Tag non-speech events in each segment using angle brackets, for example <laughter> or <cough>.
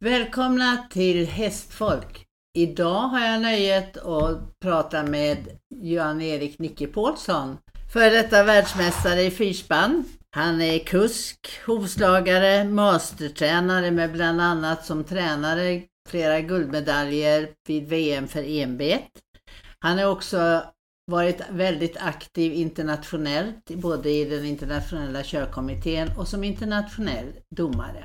Välkomna till Hästfolk. Idag har jag nöjet att prata med Jan-Erik Nicke Paulsson, före detta världsmästare i fyrspann. Han är kusk, hovslagare, mastertränare med bland annat som tränare flera guldmedaljer vid VM för enbet. Han har också varit väldigt aktiv internationellt, både i den internationella körkommittén och som internationell domare.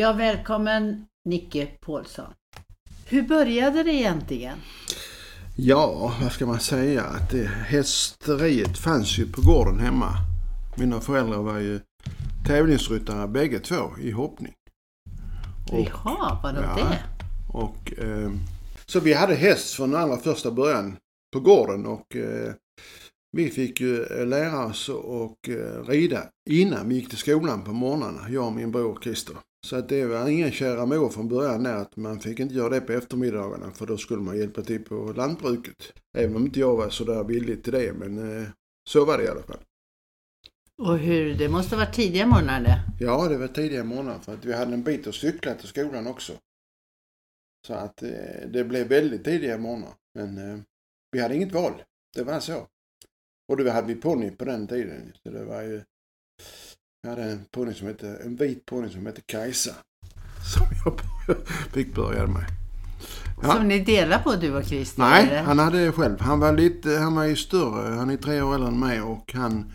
Ja, välkommen Nicke Paulsson. Hur började det egentligen? Ja, vad ska man säga? Att det, hästeriet fanns ju på gården hemma. Mina föräldrar var ju tävlingsryttare bägge två i hoppning. Och, Jaha, vadå ja, det? Och, eh, så vi hade häst från allra första början på gården och eh, vi fick ju eh, lära oss att eh, rida innan vi gick till skolan på morgnarna, jag och min bror Christer. Så att det var ingen kära mor från början där att man fick inte göra det på eftermiddagarna för då skulle man hjälpa till på lantbruket. Även om inte jag var så där villig till det men eh, så var det i alla fall. Och hur, det måste varit tidiga morgnar det? Ja, det var tidiga morgnar för att vi hade en bit att cykla till skolan också. Så att eh, det blev väldigt tidiga morgnar. Men eh, vi hade inget val. Det var så. Och då hade vi ponny på den tiden. Så det var ju jag hade en ponny som hette, en vit ponny som hette Kajsa. Som jag <laughs> fick börja med. Ja. Som ni delar på du och Christer? Nej, eller? han hade det själv. Han var lite, han var ju större. Han är tre år äldre än mig och han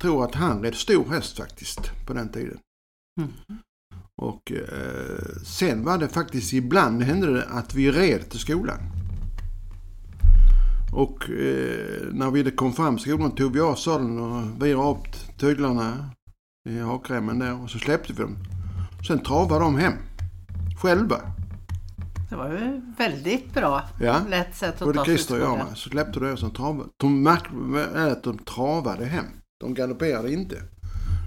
tror att han red stor häst faktiskt på den tiden. Mm. Och eh, sen var det faktiskt ibland hände det att vi red till skolan. Och eh, när vi kom fram till skolan tog vi av sadeln och virade upp tyglarna i hakremmen där och så släppte vi dem. Sen travade de hem. Själva. Det var ju väldigt bra. Ja. Lätt sätt att Både ta Christer och jag med. Så släppte det och sen travade. De märkte att de travade hem. De galopperade inte.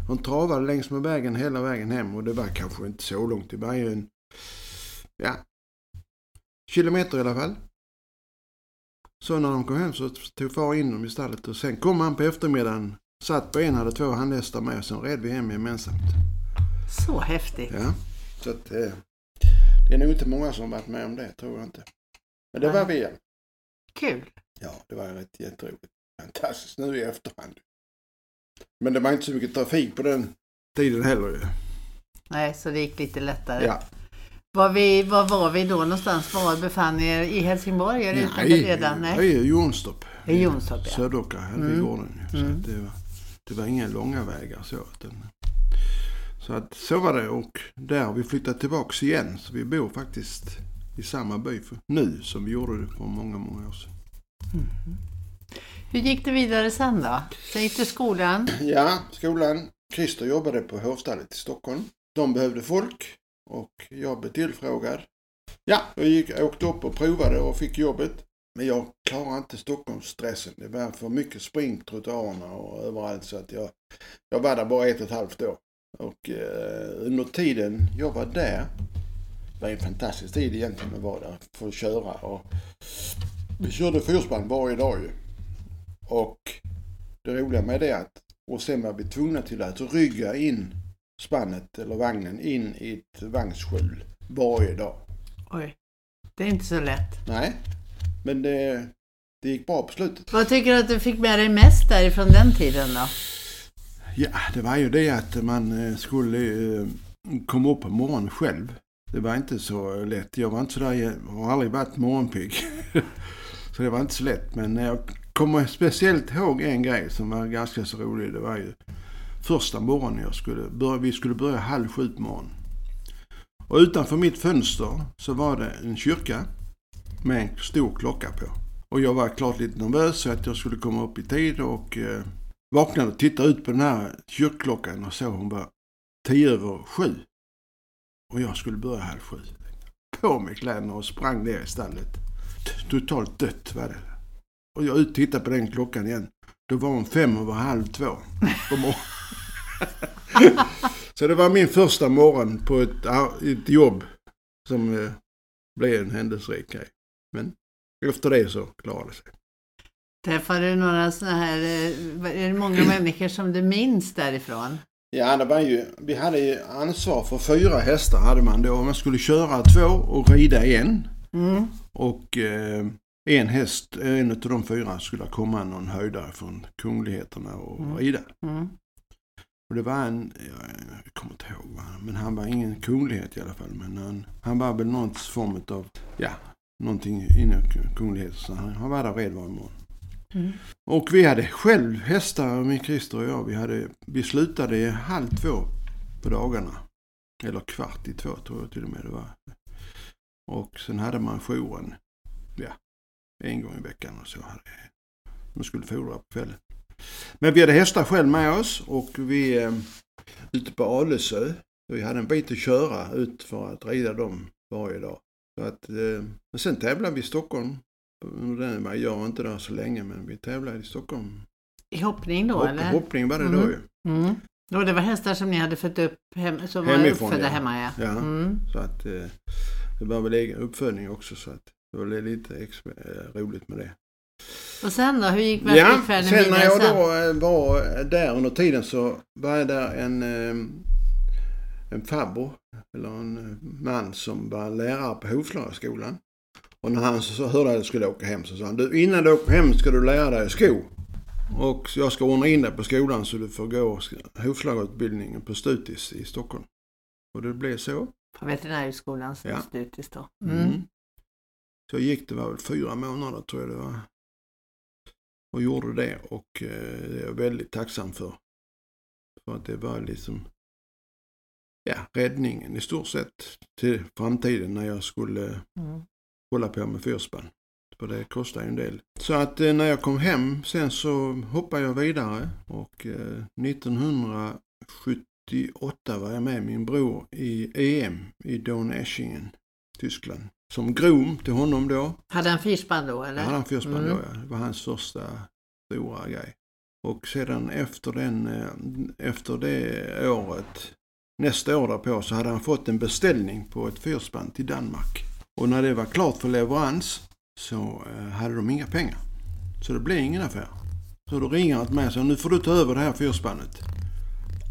De travade längs med vägen hela vägen hem och det var kanske inte så långt. Det var ju en, ja, kilometer i alla fall. Så när de kom hem så tog far in dem i stallet och sen kom han på eftermiddagen Satt på en, hade två handhästar med sen red vi hem gemensamt. Så häftigt. Ja. Så att, eh, det är nog inte många som varit med om det, tror jag inte. Men det Nej. var vi. Kul. Ja, det var rätt jätteroligt. Fantastiskt nu i efterhand. Men det var inte så mycket trafik på den tiden heller ju. Nej, så det gick lite lättare. Ja. Var, vi, var var vi då någonstans? Var befann er i Helsingborg? Är det Nej, redan? Nej, i Jonstorp. I Jonstorp, ja. Söderåkra hade vi mm. gården. Så mm. det var det var inga långa vägar så. så att så var det och där har vi flyttat tillbaks igen. Så vi bor faktiskt i samma by nu som vi gjorde det för många, många år sedan. Mm. Hur gick det vidare sen då? Sen gick du skolan? <clears throat> Ja, skolan. Christer jobbade på hovstallet i Stockholm. De behövde folk och jag blev tillfrågad. Ja, jag gick, åkte upp och provade och fick jobbet. Men jag klarar inte Stockholmsstressen. Det var för mycket spring trottoarerna och överallt så att jag, jag var där bara ett och ett halvt år. Och eh, under tiden jag var där, det var en fantastisk tid egentligen att vara där för att köra. Och vi körde fyrspann varje dag ju. Och det roliga med det att, och sen var vi tvungna till att rygga in spannet eller vagnen in i ett vagnsskjul varje dag. Oj, det är inte så lätt. Nej, men det, det gick bra på slutet. Vad tycker du att du fick med dig mest därifrån den tiden då? Ja, det var ju det att man eh, skulle eh, komma upp på morgonen själv. Det var inte så lätt. Jag var inte så där, jag har aldrig varit morgonpigg. <laughs> så det var inte så lätt. Men jag kommer speciellt ihåg en grej som var ganska så rolig. Det var ju första morgonen jag skulle börja, vi skulle börja halv sju på morgonen. Och utanför mitt fönster så var det en kyrka med en stor klocka på. Och jag var klart lite nervös så att jag skulle komma upp i tid och eh, vaknade och tittade ut på den här kyrkklockan och såg hon var tio över sju. och jag skulle börja halv sju. På med kläderna och sprang ner i stallet. Totalt dött var det. Och jag ut tittade på den klockan igen. Då var hon fem över halv två på morgonen. <laughs> Så det var min första morgon på ett, ett jobb som eh, blev en händelserik grej. Men efter det så klarade det sig. Träffade du några sådana här, eh, är det många <clears throat> människor som du minns därifrån? Ja, det var ju, vi hade ju ansvar för fyra hästar hade man då. Man skulle köra två och rida en. Mm. Och eh, en häst, en av de fyra, skulle komma någon höjdare från kungligheterna och mm. rida. Mm. Och det var en, jag kommer inte ihåg men han var ingen kunglighet i alla fall. Men han, han var väl någon form av, ja, någonting inom kunglighet. Så han, han var där red varje morgon. Mm. Och vi hade själv hästar, min Christer och jag. Vi, hade, vi slutade halv två på dagarna. Eller kvart i två tror jag till och med det var. Och sen hade man jouren, ja, en gång i veckan och så. Hade, man skulle fodra på kvällen. Men vi hade hästar själv med oss och vi eh, ute på Alesö. Vi hade en bit att köra ut för att rida dem varje dag. Så att, eh, men sen tävlade vi i Stockholm. Jag gör inte det så länge men vi tävlade i Stockholm. I hoppning då Hopp, eller? Hoppning var det mm. då ju. Mm. Och det var hästar som ni hade fött upp hem, som Hemifrån, var uppfödda ja. hemma ja. ja mm. Så att eh, det var väl egen uppfödning också så att det var lite eh, roligt med det. Och sen då, hur gick värnpliktsfärden ja, sen när jag då eh, var där under tiden så var jag där en, en farbror, eller en eh, man som var lärare på Hovslagaskolan. Och när han så hörde att jag skulle åka hem så sa han, du innan du åker hem ska du lära dig sko. Och jag ska ordna in dig på skolan så du får gå hovslagarutbildningen på Stutis i Stockholm. Och det blev så. På veterinärhögskolans ja. Stutis då. Mm. Mm. Så gick det var väl fyra månader tror jag det var och gjorde det och eh, det är jag väldigt tacksam för. För att det var liksom ja, räddningen i stort sett till framtiden när jag skulle mm. hålla på med fyrspann. För det kostar ju en del. Så att eh, när jag kom hem sen så hoppade jag vidare och eh, 1978 var jag med min bror i EM i Donaueschingen, Tyskland som grom till honom då. Hade han fyrspann då eller? Ja, hade han fyrspann mm. då ja. Det var hans första stora grej. Och sedan efter, den, eh, efter det året, nästa år därpå, så hade han fått en beställning på ett fyrspann till Danmark. Och när det var klart för leverans så eh, hade de inga pengar. Så det blev ingen affär. Så då ringer han till mig och säger nu får du ta över det här fyrspannet.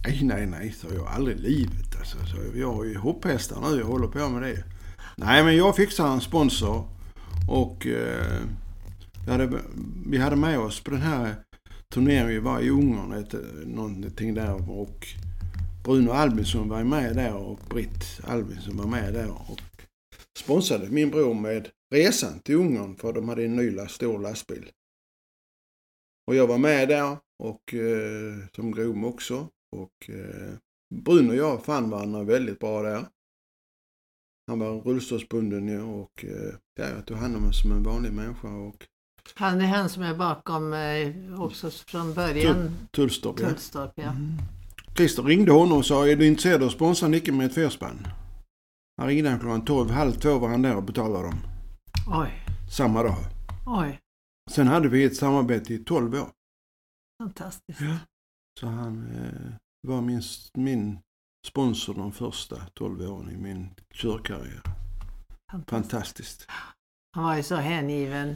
Nej, nej, nej, sa jag. Aldrig i livet alltså. Så jag har ju hopphästar nu, jag håller på med det. Nej, men jag fixar en sponsor och eh, hade, vi hade med oss på den här turneringen, vi var i Ungern, ett, någonting där och Bruno Albinsson var med där och Britt Albinsson var med där och sponsrade min bror med resan till Ungern för de hade en ny stor lastbil. Och jag var med där och eh, som grom också och eh, Bruno och jag fann varandra väldigt bra där. Han var rullstolsbunden och eh, ja, jag tog hand om honom som en vanlig människa. Och... Han är han som är bakom eh, också från början? Tullstorp, ja. Tullstorp, ja. Mm. Christer ringde honom och sa, är du intresserad av att sponsra Nicke med ett fyrspann? Han ringde han klockan 12, halv två var han där och betalade dem. Oj. Samma dag. Oj. Sen hade vi ett samarbete i 12 år. Fantastiskt. Ja. Så han eh, var min, min sponsor de första 12 åren i min körkarriär. Fantastiskt. Fantastiskt. Han var ju så hängiven.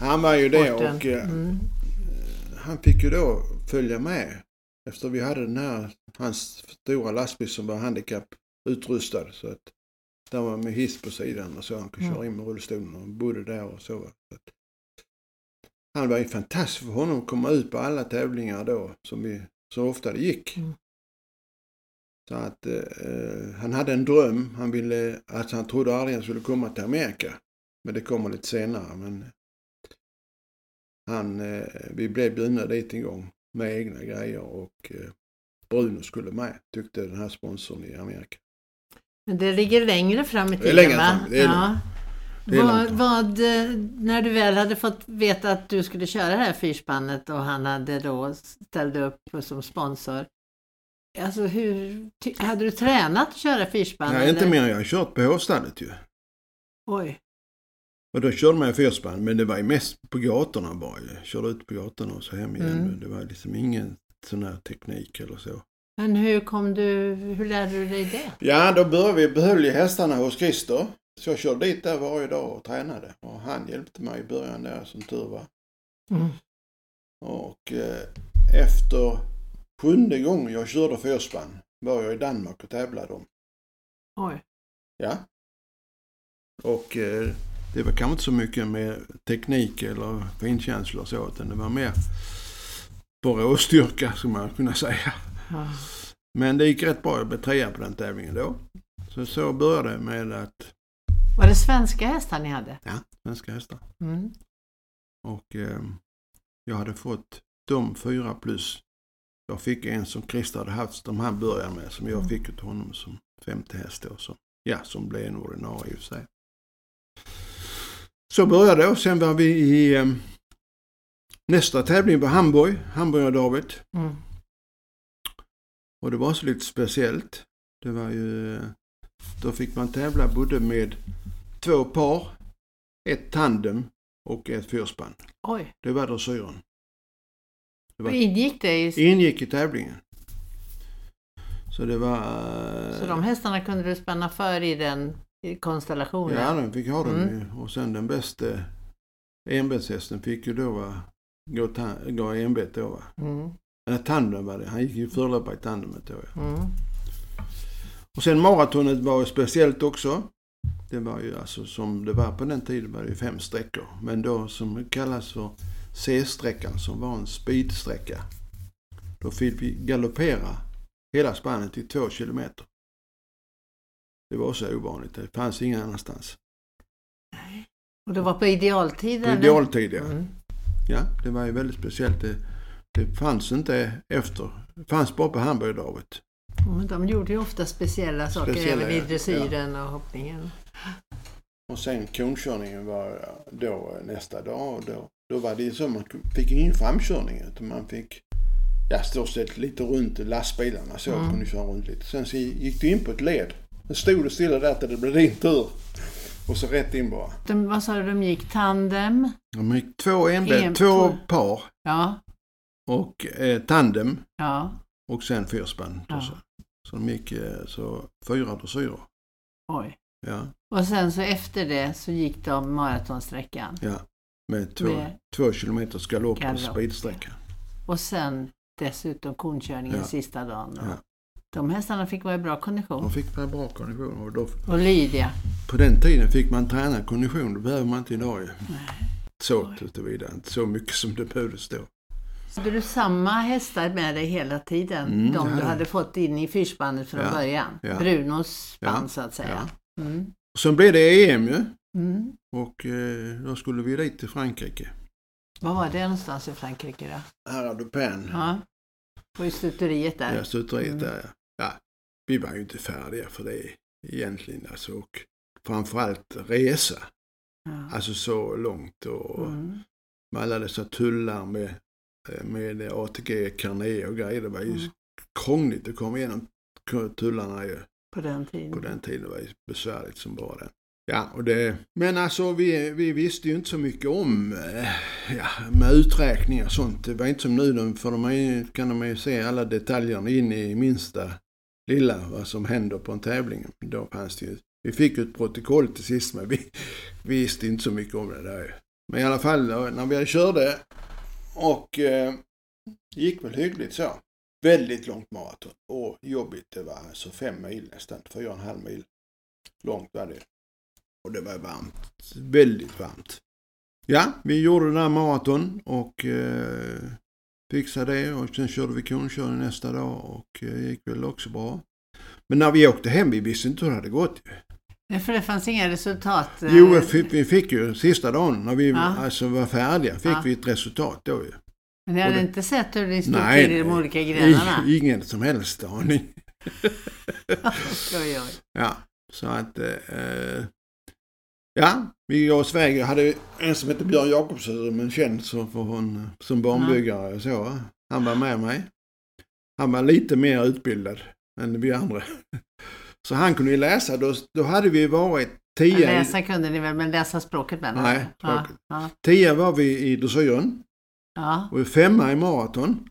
Han var ju det och eh, mm. han fick ju då följa med. Efter vi hade den här, hans stora lastbil som var handikapputrustad. Så att där var med hiss på sidan och så han kunde mm. köra in med rullstolen och bodde där och så. så att, han var ju fantastiskt för honom att komma ut på alla tävlingar då som vi så ofta det gick. Mm. Så att eh, han hade en dröm. Han ville, alltså han trodde aldrig han skulle komma till Amerika. Men det kommer lite senare. Men han, eh, vi blev bjudna dit en gång med egna grejer och eh, Bruno skulle med, tyckte den här sponsorn i Amerika. Men det ligger längre fram i tiden fram, det är ja. Det är vad, vad, eh, när du väl hade fått veta att du skulle köra det här fyrspannet och han hade då ställt upp som sponsor. Alltså hur, hade du tränat att köra fyrspann? Nej, inte eller? mer än jag har kört på hovstallet ju. Oj. Och då körde man ju fyrspann, men det var ju mest på gatorna bara ju. Körde ut på gatorna och så hem igen. Mm. Det var liksom ingen sån här teknik eller så. Men hur kom du, hur lärde du dig det? Ja, då började vi behöll ju hästarna hos Christer. Så jag körde dit där varje dag och tränade. Och han hjälpte mig i början där som tur var. Mm. Och eh, efter sjunde gången jag körde fyrspann var jag i Danmark och tävlade om. Oj. Ja. Och eh, det var kanske inte så mycket med teknik eller finkänsla och så, utan det var mer på råstyrka, skulle man kunna säga. Ja. Men det gick rätt bra. Jag blev trea på den tävlingen då. Så så började det med att Var det svenska hästar ni hade? svenska hästar. Mm. Och eh, jag hade fått de fyra plus. Jag fick en som Christer hade haft, som han började med, som jag Mm. fick av honom som femte häst då. Som, ja, som blev en ordinarie i och för sig. Så började det och sen var vi i eh, nästa tävling var Hamburg, Hamburg och David. Mm. Och det var så lite speciellt. Det var ju, då fick man tävla både med två par, ett tandem och ett fyrspann. Oj. Det var dressyren. Det var- ingick det i... Ingick i tävlingen. Så det var... Så de hästarna kunde du spänna för i den konstellationen? Ja, de fick ha dem Mm. Och sen den bästa enbetshästen fick ju då vara, gå, gå enbet då va. Mm. Eller tandem var det. Han gick ju förlöpare i tandemet då ja. Mm. Och sen maratonet var ju speciellt också. Det var ju alltså som det var på den tiden var det ju fem sträckor. Men då som kallas för C-sträckan som var en speedsträcka. Då fick vi galoppera hela spannet i två kilometer. Det var så ovanligt. Det fanns ingen annanstans. Och det var på idealtid? På ja. Mm. ja. Det var ju väldigt speciellt. Det, det fanns inte efter. Det fanns bara på Hamburgdavet. Men de gjorde ju ofta speciella saker Speciella, även i ja. dressyren och hoppningen. Och sen konkörningen var då nästa dag. Och då, då var det så man fick ingen framkörning utan man fick ja, stort sett lite runt lastbilarna så Mm. kunde köra runt lite. Sen så gick du in på ett led. Då stod du stilla där till det blev din tur. Och så rätt in bara. De, vad sa du, de gick tandem? De gick två enbett, En, två två. par Ja, och eh, tandem ja, och sen fyrspann. Ja. Så, så de gick eh, så fyra dressyrer. oj. Ja, Och sen så efter det så gick de maratonsträckan. ja. Med två, Med- två kilometers galopp och speedsträcka. Och sen dessutom konkörningen Ja. sista dagen. Ja. De hästarna fick vara i bra kondition. De fick väl bra kondition och då Och lydiga. På den tiden fick man träna kondition, det behöver man inte idag ju. Så tillvida, inte så mycket som det behövdes då. Hade du samma hästar med dig hela tiden? Mm, de du hade fått in i fyrspannet från Ja, början? ja. Brunos spann så att säga. Mm. Sen blev det EM ju Mm. och eh, då skulle vi dit till Frankrike. Var var det någonstans i Frankrike då? Här du Pen, Ja. På stuteriet där? ja, stuteriet Mm. där ja. Ja. Vi var ju inte färdiga för det egentligen alltså. Och framförallt resa, Ja. alltså så långt och Mm. med alla dessa tullar med, eh, med ATG, Carné och grejer. Det var ju Mm. krångligt att komma igenom tullarna ju. På den tiden? på den tiden var det besvärligt som bara det. Ja, och det, men alltså vi, vi visste ju inte så mycket om eh, ja, med uträkningar och sånt. Det var inte som nu, för de ju- kan de ju se alla detaljerna in i minsta lilla vad som händer på en tävling. Då fanns det ju, vi fick ju ett protokoll till sist men vi, vi <laughs> visste inte så mycket om det där ju. Men i alla fall då, när vi körde och eh, gick väl hyggligt så. Väldigt långt maraton och jobbigt. Det var alltså fem mil nästan, fyra och en halv mil långt var det. Och det var varmt, väldigt varmt. Ja, vi gjorde den här maraton och eh, fixade det och sen körde vi konkörning nästa dag och eh, gick väl också bra. Men när vi åkte hem, vi visste inte hur det hade gått. Ja, för det fanns inga resultat? eh, Jo, vi fick, ju sista dagen när vi Ja. alltså var färdiga, fick Ja. vi ett resultat då ju. Men ni hade det- inte sett hur ni stod Nej, till i de nej. olika grenarna? I, ingen som helst aning. <laughs> oj, oj. Ja, så att... Eh, ja, oss iväg. Jag hade en som hette Björn Jakobsson, men känd så för hon, som barnbyggare och så. Han var med mig. Han var lite mer utbildad än vi andra. Så han kunde ju läsa. Då, då hade vi varit tio. Läsa kunde ni väl, men läsa språket menar Nej, språket. Ja, ja, Tio var vi i dressyren. ja. Och femma i maraton.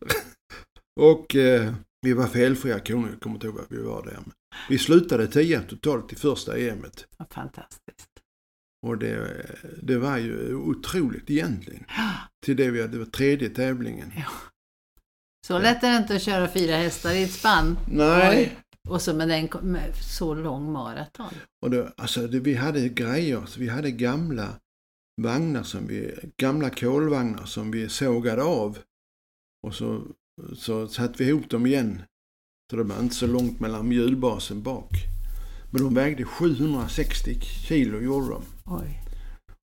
och eh, vi var felfria koner. Jag kommer inte ihåg vad vi var där. Vi slutade tio totalt i första EMet. Fantastiskt. Och det, det var ju otroligt egentligen. Till det vi hade, det var tredje tävlingen. Så lätt är det inte att köra fyra hästar i ett spann. Nej. Och så med, den, med så lång maraton. Och det, alltså det, vi hade grejer, så vi hade gamla vagnar som vi, gamla kolvagnar som vi sågade av. Och så, så satte vi ihop dem igen. Så det var inte så långt mellan hjulbasen bak. Men de vägde 760 kilo gjorde de. Oj.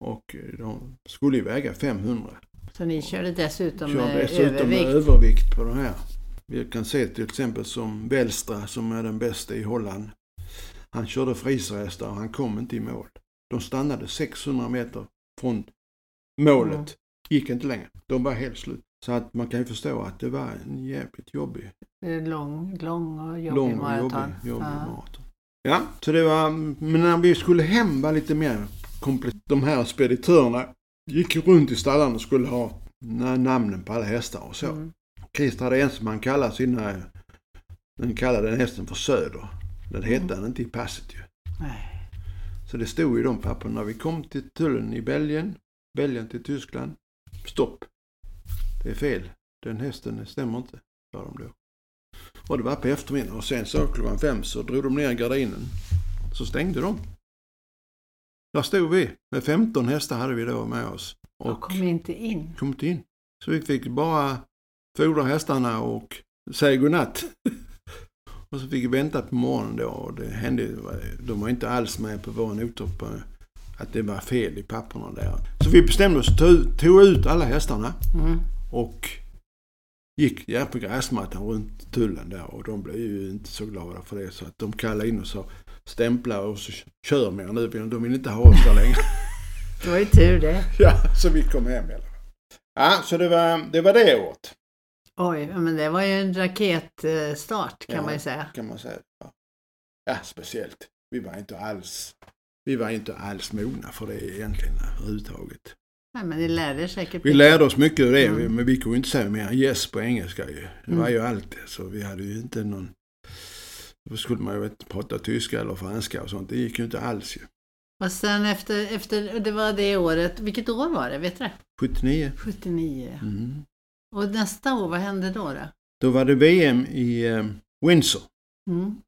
Och de skulle ju väga 500. Så ni körde dessutom Kör med dessutom med övervikt? på de här. Vi kan se till exempel som Welstra som är den bästa i Holland. Han körde friserhästar och han kom inte i mål. De stannade 600 meter från målet. Mm. Gick inte längre. De var helt slut. Så att man kan ju förstå att det var en jävligt jobbig, Det är Lång, lång och jobbig lång och maraton. jobbig, jobbig Ja. maraton. Ja, så det var, men när vi skulle hem var lite mer. De här speditörerna gick ju runt i stallarna och skulle ha na- namnen på alla hästar och så. Mm. Christer hade en som han kallade sina, den kallade den hästen för Söder. Den hette Mm. han inte i passet ju. Nej. Så det stod i de papperna. När vi kom till tullen i Belgien, Belgien till Tyskland. Stopp. Det är fel. Den hästen stämmer inte, sa de då. Och det var på eftermiddagen och sen så klockan fem så drog de ner gardinen. Så stängde de. Där stod vi. Med 15 hästar hade vi då med oss. Och Och kom inte in. kom inte in. Så vi fick bara fodra hästarna och säga godnatt. <laughs> och så fick vi vänta på morgonen då och det hände, de var inte alls med på våra noter på att det var fel i papperna där. Så vi bestämde oss, tog, tog ut alla hästarna Mm. och gick på gräsmattan runt tullen där och de blev ju inte så glada för det så att de kallade in och stämpla och så kör mer nu. De vill inte ha oss där längre. <laughs> Det var ju tur det. <laughs> ja, så vi kom hem i alla fall. Ja, så det var det, var det året. Oj, men det var ju en raketstart kan Ja. man ju säga. kan man säga. Ja. ja, speciellt. Vi var inte alls, vi var inte alls mogna för det egentligen överhuvudtaget. Nej, men ni lärde er säkert. Vi lärde oss mycket av det, Mm. men vi kunde inte säga mer än yes på engelska ju. Det var Mm. ju allt det, så vi hade ju inte någon... Då skulle man ju inte prata tyska eller franska och sånt. Det gick ju inte alls ju. Och sen efter, efter, det var det året, vilket år var det? Vet du det? 79. 79. Mm. Och nästa år, vad hände då? då? Då var det VM i eh, Windsor. Mm.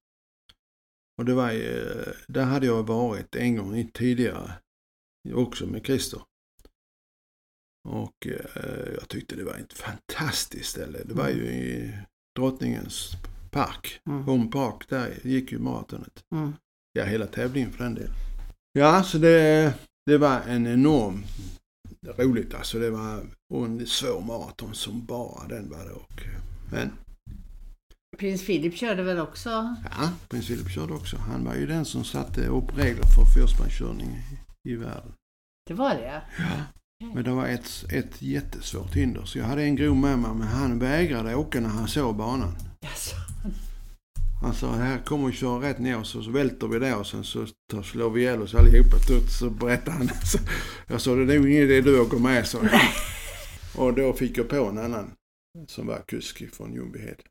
Och det var, eh, där hade jag varit en gång tidigare. Också med Christer. Och eh, jag tyckte det var ett fantastiskt ställe. Det var ju i Drottningens park. Mm. Home Park, där gick ju maratonet. Mm. Ja, hela tävlingen för den delen. Ja, så det, det var en enorm roligt alltså. Det var en svår maraton som bara den var det. Och, men Prins Philip körde väl också? Ja, prins Philip körde också. Han var ju den som satte upp regler för fyrspännkörning i, i världen. Det var det? Ja. Men det var ett, ett jättesvårt hinder. Så jag hade en grov med mig, men han vägrade åka när han såg banan. Han sa, här kommer vi köra rätt ner och så, välter vi där och sen så tar, slår vi ihjäl oss allihopa. Så, berättade han. <laughs> Så, jag sa, det är nog ingen idé du åker med, så. <laughs> Och då fick jag på en annan som var kusk från Ljungbyhed.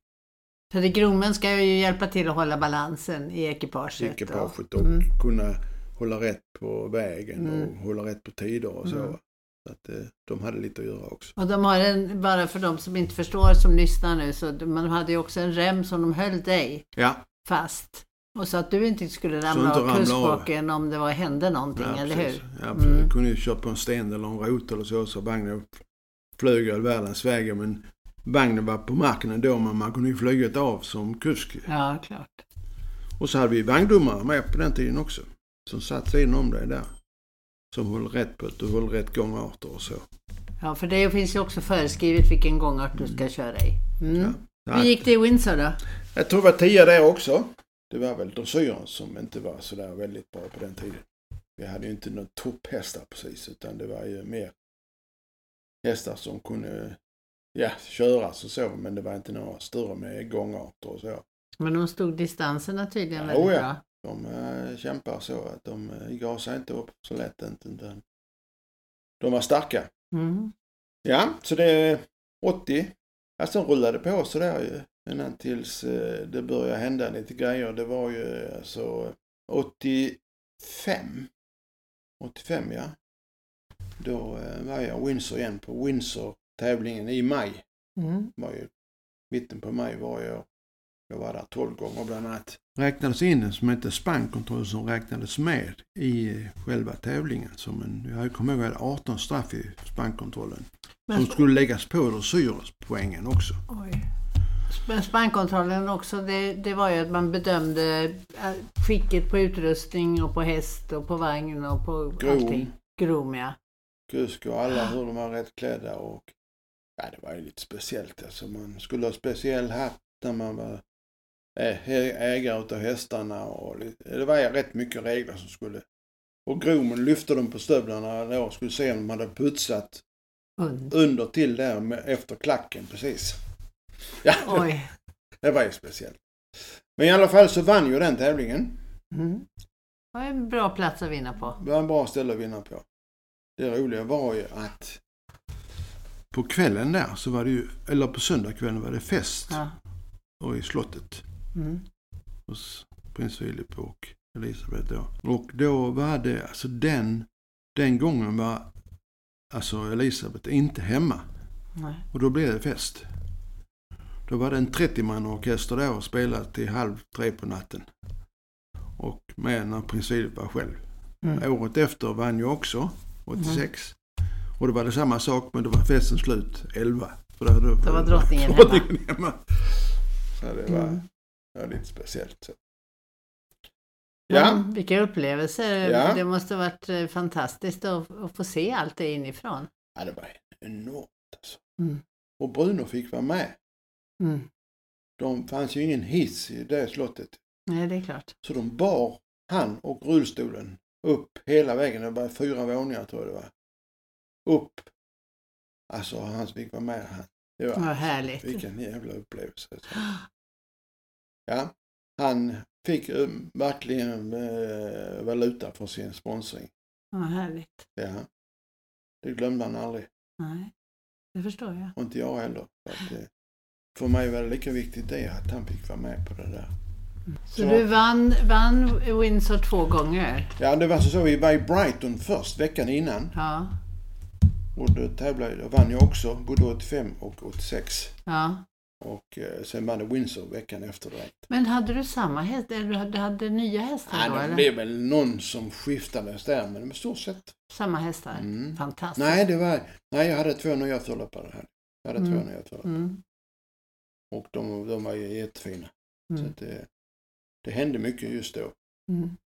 Så det groomen ska ju hjälpa till att hålla balansen i ekipaget. ekipaget och Mm. kunna hålla rätt på vägen Mm. och hålla rätt på tider och så. Mm. Så att, eh, de hade lite att göra också. Och de har en, bara för de som inte förstår som lyssnar nu, så de- man hade ju också en rem som de höll dig Ja, fast. Och så att du inte skulle ramla av kuskbacken om det var, hände någonting, ja eller precis. hur? Ja, Mm. Jag kunde ju köra på en sten eller en rot eller så, så vagnen flög över världens vägar. Men vagnen var på marken ändå, men man kunde ju flyga av som kusk. Ja, klart. Och så hade vi vagndomare med på den tiden också. Som satt sidan om dig där. Som höll rätt på att du höll rätt gångarter och så. Ja, för det finns ju också föreskrivet vilken gångart du ska köra i. Mm. Ja. Hur gick det i Windsor då? Jag tror det var tio där också. Det var väl dressyren som inte var sådär väldigt bra på den tiden. Vi hade ju inte några topphästar precis utan det var ju mer hästar som kunde ja, köras och så, men det var inte några större med gångarter och så. Men de stod distanserna tydligen Ja, väldigt oh ja. bra. De äh, kämpar så att de äh, gasar inte upp så lätt inte. De var starka. Mm. Ja, så det är 80. Ja, sen rullade det på sådär ju. Innan tills eh, det började hända lite grejer. Det var ju alltså 85. 85 ja. Då var jag Windsor igen på Windsor-tävlingen i maj. Mm. Var ju mitten på maj varje år. Jag var där 12 gånger bland annat. Räknades in som hette spankontroll som räknades med i själva tävlingen. Som en, jag kommer ihåg att jag hade 18 straff i spankontrollen. Men, Som skulle läggas på dressyrpoängen också. oj. Men spannkontrollen också, det, det var ju att man bedömde äh, skicket på utrustning och på häst och på vagn och på Grom. allting. Grom, ja. Kusk och alla hur de var rätt klädda och ja, det var ju lite speciellt. Alltså man skulle ha speciell hatt när man var ägare utav hästarna och det var rätt mycket regler som skulle och gromen lyfte de på stövlarna då skulle se om de hade putsat Und. under till där med, efter klacken precis. Ja, Oj. <laughs> det var ju speciellt. Men i alla fall så vann ju den tävlingen. Mm. Det var en bra plats att vinna på. Det var en bra ställe att vinna på. Det roliga var ju att på kvällen där så var det ju, eller på söndagskvällen var det fest Ja. och i slottet Mm. hos prins Philip och Elisabeth då. Och då var det, alltså den, den gången var alltså Elisabeth inte hemma. Nej. Och då blev det fest. Då var det en 30-man orkester där och spelade till halv tre på natten. Och med när prins Philip var själv. Mm. Året efter vann jag också, 86. Och då var det samma sak, men då var festen slut 11. För då, då, Då var <laughs> drottningen hemma. drottningen hemma. Så det var, Mm. Det var lite speciellt. Så. Ja. Ja. vilka upplevelser. Ja. Det måste varit eh, fantastiskt att, att få se allt det inifrån. Ja, det var enormt alltså. Mm. Och Bruno fick vara med. Mm. De fanns ju ingen hiss i det slottet. Nej, det är klart. Så de bar han och rullstolen upp hela vägen. Det var fyra våningar tror jag det var. Upp. Alltså han fick vara med. Han. Det var, Vad härligt. Vilken jävla upplevelse. <gasps> <gasps> Ja, han fick verkligen eh, valuta för sin sponsring. Vad härligt. Ja. Det glömde han aldrig. Nej, det förstår jag. Och inte jag heller. Så att, eh, för mig var det lika viktigt det att han fick vara med på det där. Så, du vann, vann Windsor två gånger? Ja, det var så, så vi var i Brighton först veckan innan. Ja. Och då tävlade jag, vann jag också, både 85 och 86. ja. Och eh, sen det Windsor veckan efter direkt. Men hade du samma häst? Eller du hade, hade nya hästar då? Ja, det blev väl någon som skiftades där, men i stort sett. Samma hästar? Mm. Fantastiskt. Nej, det var, nej, jag hade två nya förloppare här. Jag hade Mm. två nya förloppare. Mm. Och de, de var ju jättefina. Så Mm. att det, det hände mycket just då. Mm.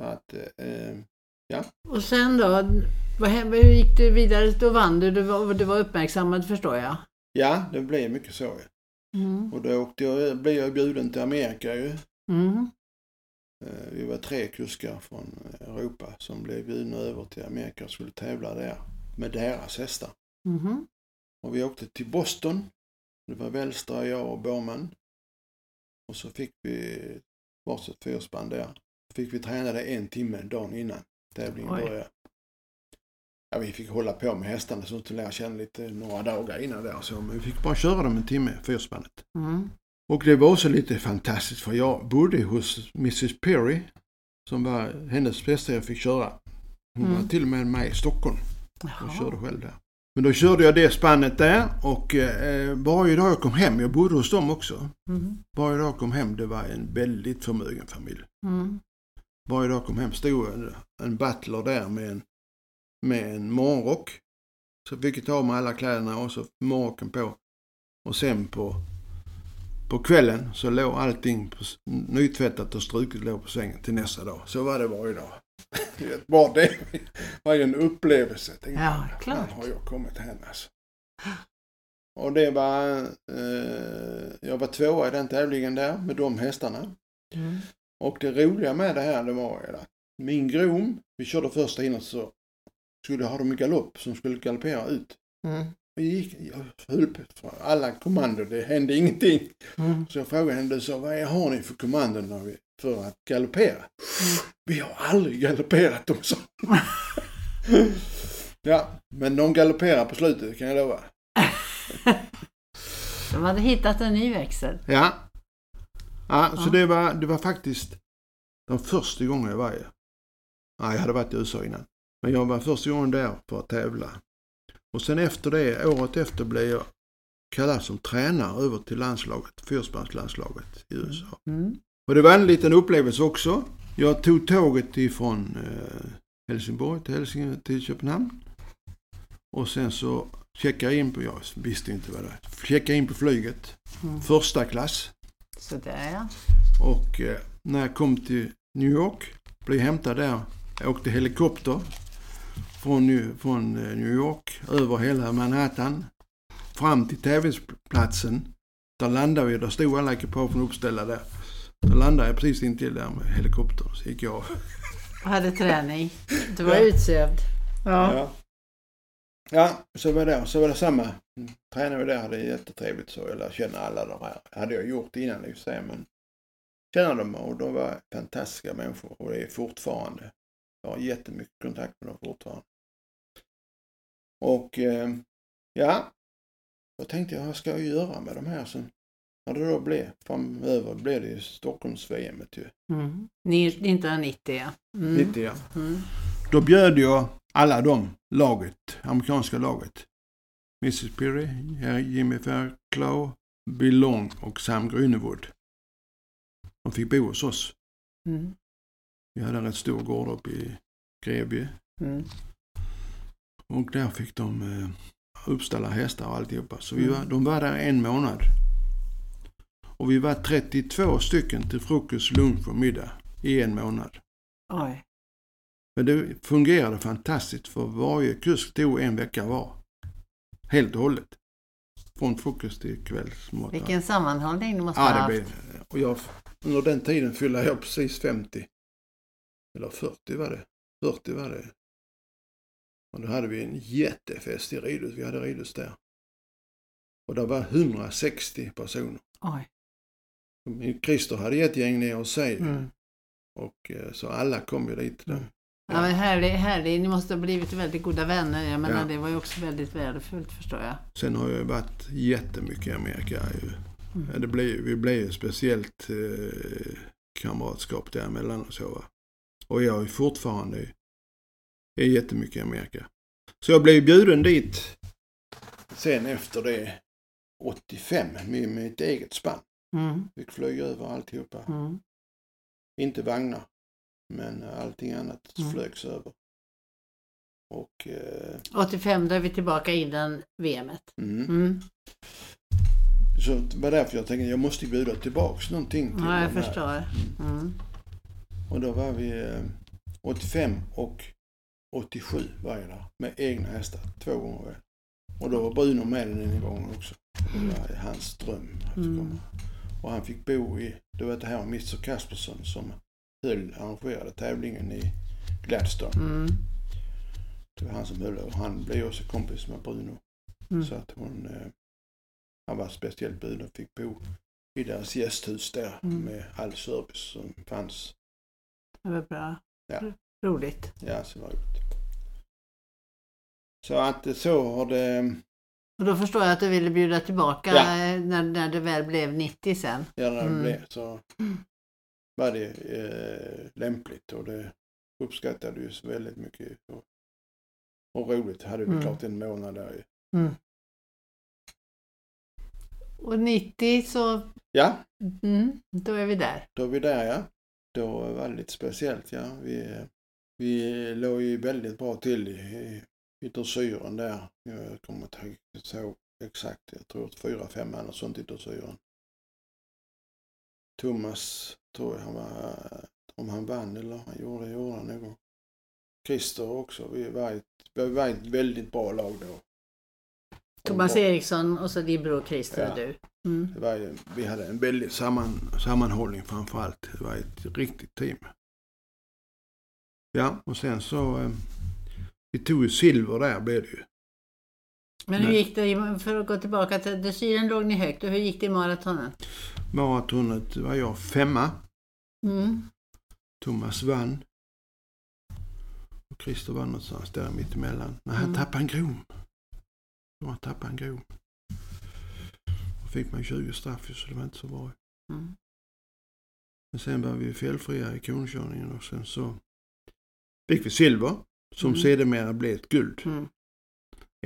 Så att, eh, Och sen då? Vad, hur gick du vidare? Då vann du. Du var, du var uppmärksammad förstår jag. Ja, det blev mycket så. ja. Mm. Och då åkte jag, blev jag bjuden till Amerika ju. Mm. Eh, Vi var tre kuskar från Europa som blev bjudna över till Amerika och skulle tävla där med deras hästar. Mhm. Och vi åkte till Boston. Det var Welstra, jag och Borman. Och så fick vi varsitt fyrspann där. Så fick vi träna det en timme dagen innan tävlingen Oj. började. Ja, vi fick hålla på med hästarna så att lära känna lite några dagar innan där. Så, men vi fick bara köra dem en timme, fyrspannet. Mm. Och det var också lite fantastiskt för jag bodde hos Mrs Perry som var hennes bästa jag fick köra. Hon Mm. var till och med med i Stockholm och körde själv där. Men då körde jag det spannet där och eh, varje dag jag kom hem, jag bodde hos dem också. Mm. Varje dag jag kom hem, det var en väldigt förmögen familj. Mm. Varje dag jag kom hem stod en, en butler där med en, med en morgonrock. Så fick jag ta mig alla kläderna och så morgonrocken på. Och sen på, på kvällen så låg allting på, nytvättat och struket låg på sängen till nästa dag. Så var det varje dag. Bara <laughs> det var ju en upplevelse. Jag tänkte, Ja, "Fan, klart. har jag kommit hem alltså. Och det var, eh, jag var tvåa i den tävlingen där med de hästarna. Mm. Och det roliga med det här det var ju att min grom, vi körde första hinnet så skulle ha dem i galopp som skulle galoppera ut. Mm. jag gick, jag höll på alla kommandon, det hände ingenting. Mm. Så jag frågade henne, sa, vad har ni för kommandon för att galoppera? Vi har aldrig galopperat dem, så. <laughs> ja, men de galopperar på slutet kan jag lova. <laughs> De hade hittat en ny växel. Ja. Ja, så Ja. det var, det var faktiskt den första gången jag var i. Nej, jag hade varit i USA innan. Men jag var första gången där för att tävla. Och sen efter det, året efter blev jag kallad som tränare över till landslaget, fyrspännslandslaget i USA. Mm. Och det var en liten upplevelse också. Jag tog tåget ifrån eh, Helsingborg till, Helsing till Köpenhamn. Och sen så checkade jag in på, jag visste inte vad det var, checkade in på flyget. Mm. Första klass. Så där ja. Och eh, när jag kom till New York, blev hämtad där, jag åkte helikopter från, New- från eh, New York över hela Manhattan fram till tävlingsplatsen. Där landade vi, där stod alla ekipagen uppställda där. Då landade jag precis intill där med helikoptern. Så gick jag av. Och hade träning. Du var Ja. utsövd. Ja. Ja. ja, så var det. Så var det samma. Mm, Tränade vi där, hade jättetrevligt så. Jag lärde känna alla de här. hade jag gjort innan i och men känna dem och de var fantastiska människor och det är fortfarande. Jag har jättemycket kontakt med dem fortfarande. Och eh, ja, då tänkte jag vad ska jag göra med de här sen? När det då blev framöver blev det ju Stockholms-VM ju. Mm. Ni- 1990 ja. Mm. 90 ja. Mm. Då bjöd jag alla de laget, amerikanska laget. Mrs Pirry, Jimmy Fairclough, Bill Long och Sam Grünewood. De fick bo hos oss. Mm. Vi hade en rätt stor gård uppe i Grevie. Mm. Och där fick de eh, uppställa hästar och alltihopa. Så vi Mm. var, de var där en månad. Och vi var 32 stycken till frukost, lunch och middag i en månad. Oj. Men det fungerade fantastiskt för varje kusk tog en vecka var. Helt och hållet. Från frukost till kvällsmat. Vilken sammanhållning du måste Ja, ha haft. blev Och jag, under den tiden fyllde jag precis 50. Eller 40 var det. 40 var det. Och då hade vi en jättefest i ridhus. Vi hade ridhus där. Och det var 160 personer. Oj. Christer hade ett gäng ner hos sig. Mm. Och eh, så alla kom ju dit. Då. Mm. Ja, men härlig, härlig. Ni måste ha blivit väldigt goda vänner. Jag menar, Ja. det var ju också väldigt värdefullt förstår jag. Sen har jag varit jättemycket i Amerika. Ju. Mm. Ja, Det blev, vi blev ju speciellt eh, kamratskap däremellan och så. Va? Och jag är fortfarande är jättemycket i Amerika. Så jag blev bjuden dit sen efter det 85 med mitt eget spann. Mm. Fick flyga över alltihopa. Mm. Inte vagnar, men allting annat Mm. flögs över. Och eh, 85, då är vi tillbaka innan VMet. mm. Mm. så det var därför jag tänkte jag måste bjuda tillbaks någonting till Ja, jag förstår. Mm. Och då var vi eh, 85 och 87 var jag där med egna hästar två gånger. väl. Och då var Bruno med den gången också. Det var hans dröm att Mm. komma. Och han fick bo i, det var det här Mr Kaspersson som höll, arrangerade tävlingen i Gladstone. Mm. Det var han som höll och han blev också kompis med Bruno. Mm. Så att hon, eh, han var speciellt bjuden och fick bo i deras gästhus där Mm. med all service som fanns. Det var bra. Ja. Roligt. Ja, så var det. Så att eh, så har det, Och då förstår jag att du ville bjuda tillbaka Ja. när, när det väl blev 90 sen. ja, när det Mm. blev så var det eh, lämpligt och det uppskattade ju så väldigt mycket. Och, och roligt hade vi Mm. klart en månad där ju. Och 90 så, Ja, mm, då är vi där. då är vi där ja. Då var det lite speciellt ja. Vi, vi låg ju väldigt bra till i, i dressyren där. Jag kommer inte ihåg exakt. Jag tror att fyra, fem man och sånt i dressyren. Thomas tror jag han var, om han vann eller han gjorde det, gjorde han nog. Christer också. Vi var ett, vi var ett väldigt bra lag då. Thomas Eriksson och så din bror Christer Ja. och du. Mm. Var, vi hade en väldig samman, sammanhållning framför allt. Det var ett riktigt team. Ja, och sen så... Eh, vi tog ju silver där blev det ju. Men hur gick det, för att gå tillbaka till dressyren låg ni högt och hur gick det i maratonen? Maratonet var jag femma. Mm. Thomas vann. Och Christer vann någonstans där mittemellan. Nej, han Mm. tappade en grom. Han tappade en grom. Då fick man 20 straff så det var inte så bra. Mm. Men sen var vi felfria i konkörningen och sen så fick vi silver som Mm. sedermera blev ett guld. Mm.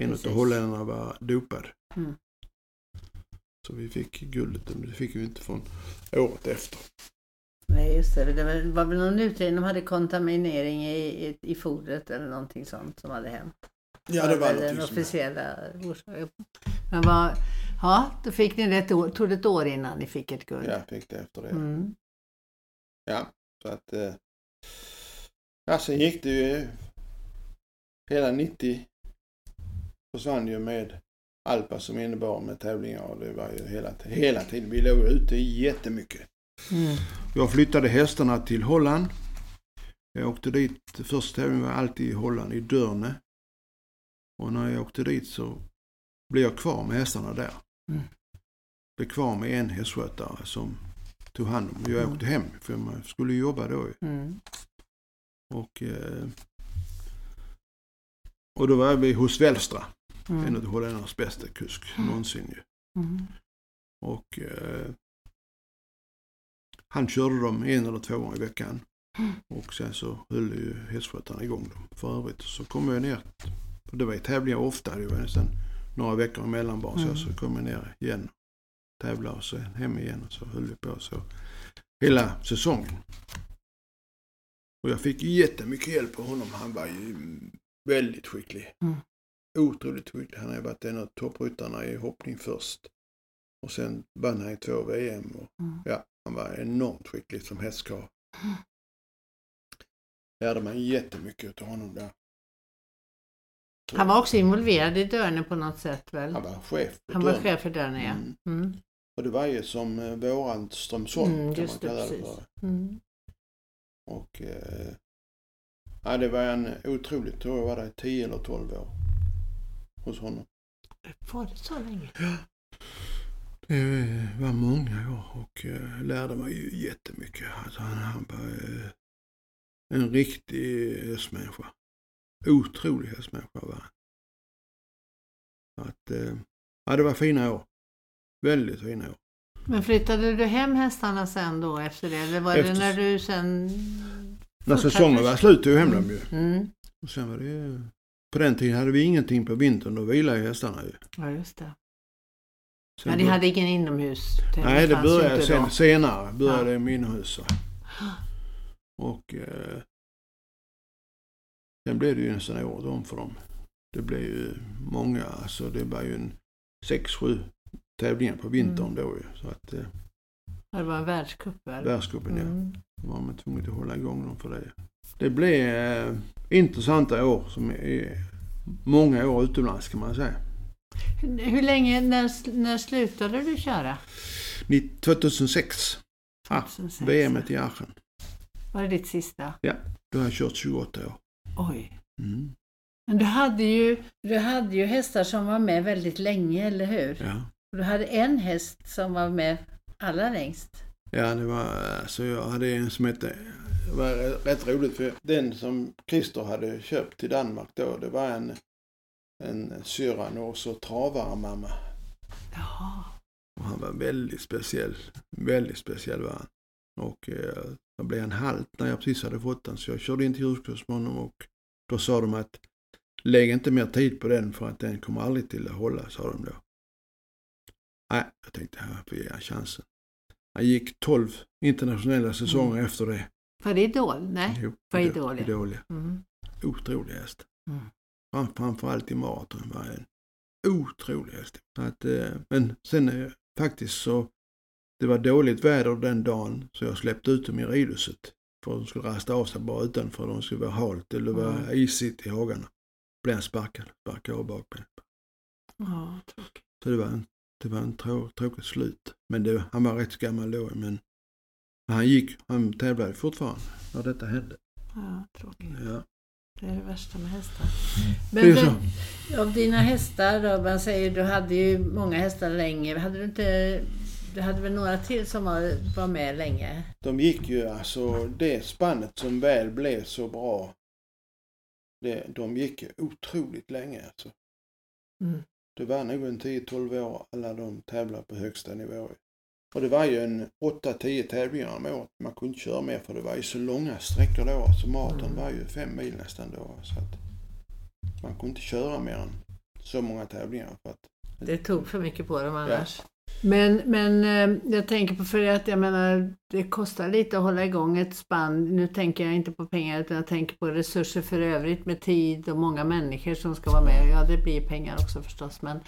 En av holländarna var dopad. Mm. Så vi fick guldet, men det fick vi inte från året efter. Nej, just det. Det var, väl någon utredning, de hade kontaminering i, i, i fodret eller någonting sånt som hade hänt. Ja, det var den officiella orsaken. Men vad, ja, då fick ni det ett år, tog det ett år innan ni fick ett guld. Jag fick det efter det. Mm. Ja, så att... Eh, ja, sen gick det ju... Hela 90 försvann ju med Alpa som innebar med tävlingar och det var ju hela, hela tiden. Vi låg ute jättemycket. Mm. Jag flyttade hästarna till Holland. Jag åkte dit, första tävlingen var alltid i Holland, i Dörne. Och när jag åkte dit så blev jag kvar med hästarna där. Mm. Blev kvar med en hästskötare som tog hand om Jag Mm. åkte hem för man skulle jobba då. Mm. Och, eh, och då var vi hos Welstra, en Mm. av holländarnas bästa kusk någonsin ju. Mm. Och eh, han körde dem en eller två gånger i veckan. Mm. Och sen så höll ju hästskötarna igång dem. För övrigt så kom jag ner. Och det var ju tävlingar ofta. Det var nästan några veckor emellan bara. Mm. Så, så kom jag ner igen. Tävlade och så hem igen och så höll vi på så. Hela säsongen. Och jag fick jättemycket hjälp av honom. Han var ju väldigt skicklig. Mm. Otroligt skicklig. Han har ju varit en av toppryttarna i hoppning först. Och sen vann han i två VM. Och, Mm. ja, han var enormt skicklig som hästkarl. Mm. Lärde man jättemycket av honom där. Han var också involverad i Dörne på något sätt väl? Han var chef. Han var chef för Dörne, ja. Mm. Mm. Och det var ju som eh, våran Strömsholm Mm, kan man kalla det för. Mm. Och eh, ja, det var en otroligt, tror jag var där 10 eller 12 år hos honom. Var det så länge? Det var många år och eh, lärde mig ju jättemycket. Alltså, han, han var eh, en riktig hästmänniska. Otrolig hästmänniska var han. Att, eh, ja, det var fina år. Väldigt fina år. Men flyttade du hem hästarna sen då efter det? Eller var Efter- det när du sen... När säsongen var slut tog jag hem dem ju. Mm. Och sen var det ju... På den tiden hade vi ingenting på vintern. Då vilade ju hästarna ju. Ja, just det. Sen Ja, ni hade ingen inomhus? Nej, det fanns ju började sen, då. senare. Började ja. med inomhus. <gasps> Och eh, sen blev det ju nästan året om för dem. Det blev ju många, alltså det var ju en sex, sju tävlingar på vintern Mm. då ju. Så att eh, Ja, Det var en världscup världscupen ja, Mm. då var man tvungen att hålla igång dem för det. Det blev eh, intressanta år som är många år utomlands kan man säga. Hur, hur länge, när, när slutade du köra? Ni- 2006, Ah, 2006. VM i Aachen. Var det ditt sista? Då har jag kört 28 år. Oj. Mm. Men du hade, ju, du hade ju hästar som var med väldigt länge, eller hur? Ja. Du hade en häst som var med allra längst. Ja, det var, alltså jag hade en som hette, det var rätt roligt för den som Christer hade köpt till Danmark då, det var en, en Syranås och travare-mamma. Jaha. Och han var väldigt speciell, väldigt speciell var han. Och eh, jag blev en halt när jag precis hade fått den, så jag körde in till djurskydds med honom och då sa de att lägg inte mer tid på den för att den kommer aldrig till att hålla, sa de då. Nej, jag tänkte här får jag ge han chansen. Han gick 12 internationella säsonger efter det. Det Idol? Nej. Jo, För Idol- Idol, ja. Mm. Otrolig häst. Mm. Fram, framförallt i maraton var en otrolig häst. Att, eh, men sen eh, faktiskt så, det var dåligt väder den dagen så jag släppte ut dem i ridhuset. För de skulle rasta av sig bara utanför. De skulle vara halt eller vara Mm. isigt i hagarna. Blev han sparkad, sparkade av bakbenet. Ja, tråkigt. Så det var en, det var en trå, tråkigt slut. Men det, han var rätt gammal då. Men han gick, han tävlade fortfarande när detta hände. Ja, tråkigt. Ja. Det är det värsta med hästar. Det är Men så. vem- av dina hästar då, man säger du hade ju många hästar länge. Hade du inte, du hade väl några till som var, var med länge? De gick ju alltså, det spannet som väl blev så bra, det, de gick ju otroligt länge alltså. Mm. Det var nog en 10-12 år alla de tävlade på högsta nivå. Och det var ju en 8-10 tävlingar om året. Man kunde inte köra mer för det var ju så långa sträckor då. Så maraton Mm. var ju fem mil nästan då. Så att man kunde inte köra mer än så många tävlingar. För att, Det tog för mycket på dem annars. Men, men eh, jag tänker på för att jag menar det kostar lite att hålla igång ett spann. Nu tänker jag inte på pengar utan jag tänker på resurser för övrigt med tid och många människor som ska vara med. Ja det blir pengar också förstås men,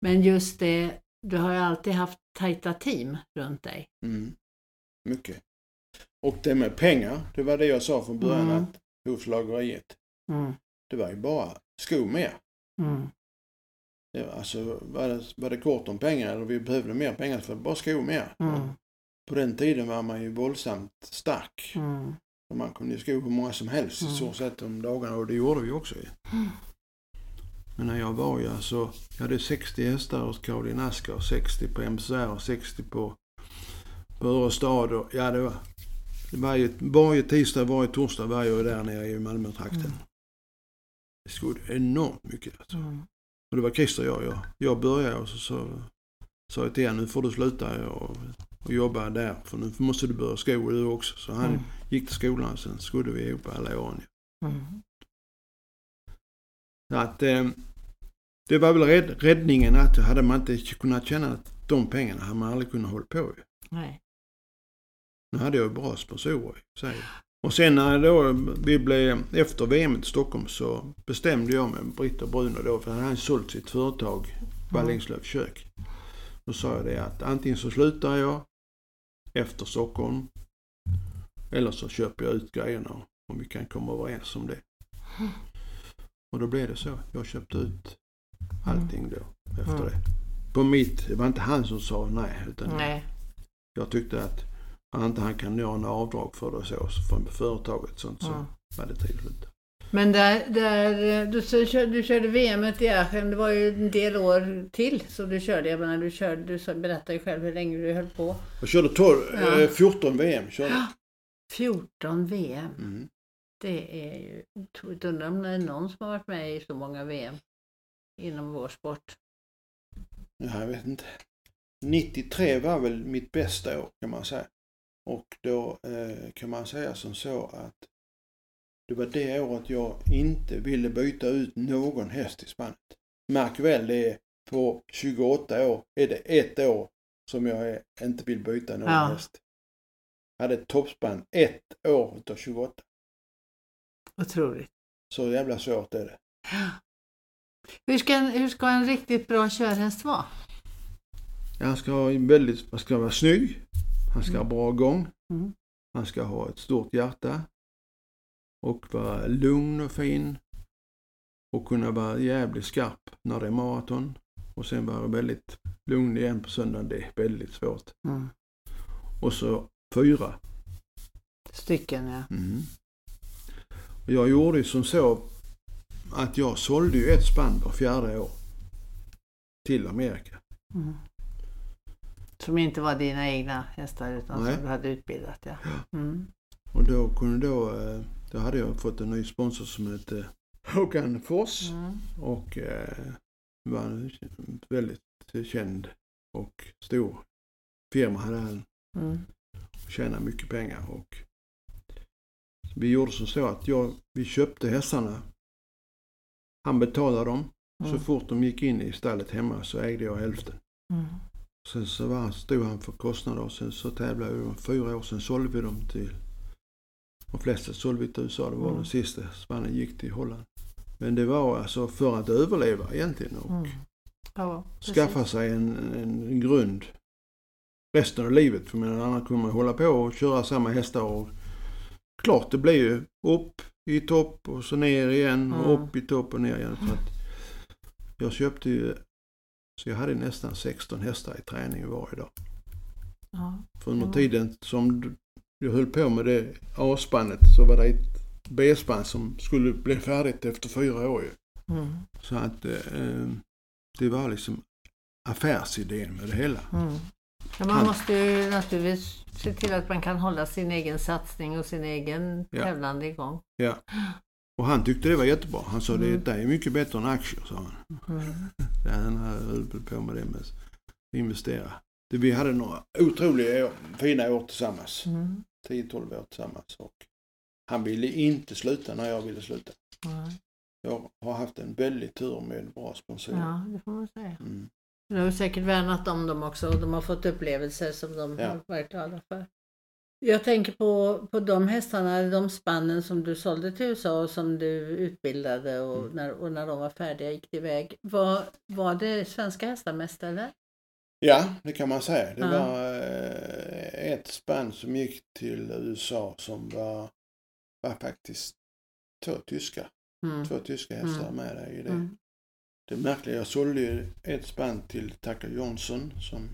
men just det, du har ju alltid haft tajta team runt dig. mm, mycket. Och det med pengar, det var det jag sa från början Mm. att hovslageriet, Mm. det var ju bara sko mer. Mm. Det var, alltså, var det, var det kort om pengar eller vi behövde mer pengar för bara sko mer. Mm. På den tiden var man ju våldsamt stark. Mm. Och man kunde ju sko hur många som helst Mm. i så sätt om dagarna och det gjorde vi också ju. Mm. Men när jag var ju alltså, jag hade 60 hästar hos Caroline Asker, 60 på MSR och 60 på, på Örestad och ja det var, det var ju, varje tisdag, varje torsdag var jag där nere i Malmötrakten. Mm. Det skodde enormt mycket alltså. Mm. Och det var Christer och jag. Jag, jag började och så sa sa jag till honom, nu får du sluta och, och jobba där. För nu måste du börja sko du också. Så han Mm. gick till skolan och sen skodde vi ihop alla åren. Mm. Så att, eh, det var väl rädd, räddningen att hade man inte kunnat tjäna de pengarna hade man aldrig kunnat hålla på. Nej. Nu hade jag ju bra sponsorer i sig. Och sen när då vi blev, efter VM i Stockholm så bestämde jag med Britt och Bruno då, för han hade sålt sitt företag Ballingslövs kök. Då sa jag det att antingen så slutar jag efter Stockholm eller så köper jag ut grejerna om vi kan komma överens om det. Och då blev det så. Jag köpte ut allting då efter Mm. det. På mitt, det var inte han som sa nej utan Nej. jag tyckte att inte han kan göra en avdrag för det så, från företaget sånt så var det slut. Men där, där du, du körde VM i Aachen, det var ju en del år till så du körde. Jag menar, du, körde, du berättade ju själv hur länge du höll på. Jag körde 12, Ja. eh, 14 VM. Körde. jag. 14 VM. Mm. Det är ju otroligt. Undrar om det är någon som har varit med i så många VM inom vår sport. Ja, jag vet inte. 93 var väl mitt bästa år kan man säga. Och då eh, kan man säga som så att det var det året jag inte ville byta ut någon häst i spannet. Märk väl det är på 28 år är det ett år som jag är, inte vill byta någon Ja. häst. Jag hade ett toppspann ett år utav 28. Otroligt. Så jävla svårt är det. Hur ska, en, hur ska en riktigt bra körhäst vara? Han ska ha en väldigt, han ska vara snygg. Han ska ha bra gång. Mm. Han ska ha ett stort hjärta. Och vara lugn och fin. Och kunna vara jävligt skarp när det är maraton. Och sen vara väldigt lugn igen på söndagen. Det är väldigt svårt. Mm. Och så fyra. Stycken ja. Mm. Och jag gjorde ju som så att jag sålde ju ett spann var fjärde år. Till Amerika. Mm. Som inte var dina egna hästar utan Nej. som du hade utbildat ja. Mm. Och då kunde då, eh, då hade jag fått en ny sponsor som hette Håkan Fors. Mm. Och eh, var en väldigt känd och stor firma hade han. Mm. Tjänade mycket pengar och vi gjorde som så att jag, vi köpte hästarna. Han betalade dem. Så Mm. fort de gick in i stallet hemma så ägde jag hälften. Mm. Sen så var, stod han för kostnader och sen så tävlade vi fyra år. Sen sålde vi dem till, de flesta sålde vi till USA. Det var Mm. den sista. Spanien gick till Holland. Men det var alltså för att överleva egentligen och Mm. Ja, skaffa sig en, en grund resten av livet. För men annars kommer man hålla på och köra samma hästar och klart det blir ju upp i topp och så ner igen och Mm. upp i topp och ner igen. Så att jag köpte ju, så jag hade nästan 16 hästar i träning varje dag. Ja. För under Ja. tiden som jag höll på med det A-spannet så var det ett B-spann som skulle bli färdigt efter fyra år. Mm. Så att eh, det var liksom affärsidén med det hela. Mm. Ja, man måste ju naturligtvis se till att man kan hålla sin egen satsning och sin egen Ja. tävlande igång. Och han tyckte det var jättebra. Han sa Mm. det är mycket bättre än aktier, sa han. Mm. <laughs> Han höll på med det med att investera. Det, vi hade några otroliga fina år tillsammans. Mm. 10-12 år tillsammans. Och han ville inte sluta när jag ville sluta. Nej. Jag har haft en väldigt tur med bra sponsorer. Ja, det får man säga. Mm. Du har säkert värnat om dem också och de har fått upplevelser som de Ja. har varit glada för. Jag tänker på, på de hästarna, de spannen som du sålde till USA och som du utbildade och, Mm. när, och när de var färdiga gick det iväg. Var, var det svenska hästar mest eller? Ja, det kan man säga. Det Ja. var eh, ett spann som gick till USA som var, var faktiskt två tyskar. Mm. Två tyska hästar Mm. med där i det. Mm. Det märkliga, jag sålde ju ett spann till Tucker Johnson som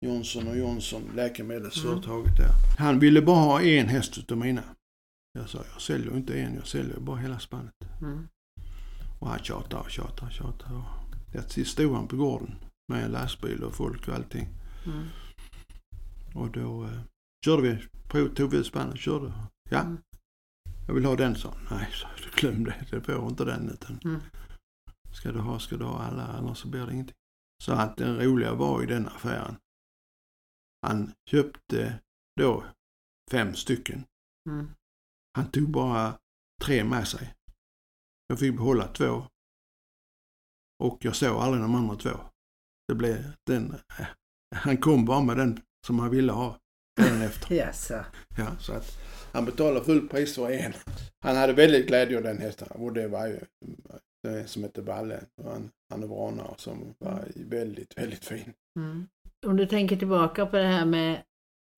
Johnson och Johnson, läkemedelsföretaget där. Han ville bara ha en häst utav mina. Jag sa, jag säljer inte en, jag säljer bara hela spannet. Mm. Och han tjatade och tjatade och tjatade. Och till sist stod han på gården med en lastbil och folk och allting. Mm. Och då eh, körde vi, prov, tog vi spannet och körde. Ja, Mm. jag vill ha den sa. Nej, så glöm det, det får inte den. Utan Mm. Ska du ha, ska du ha alla, annars så blir det ingenting. Så att det roliga var i den affären. Han köpte då fem stycken. Mm. Han tog bara tre med sig. Jag fick behålla två. Och jag såg aldrig de andra två. Det blev den, <laughs> han kom bara med den som han ville ha. Den efter. <laughs> Jaså. Ja, så att han betalade full pris för en. Han hade väldigt glädje av den hästen och det var ju som hette Balle. Han, han är vana som var väldigt, väldigt fin. Mm. Om du tänker tillbaka på det här med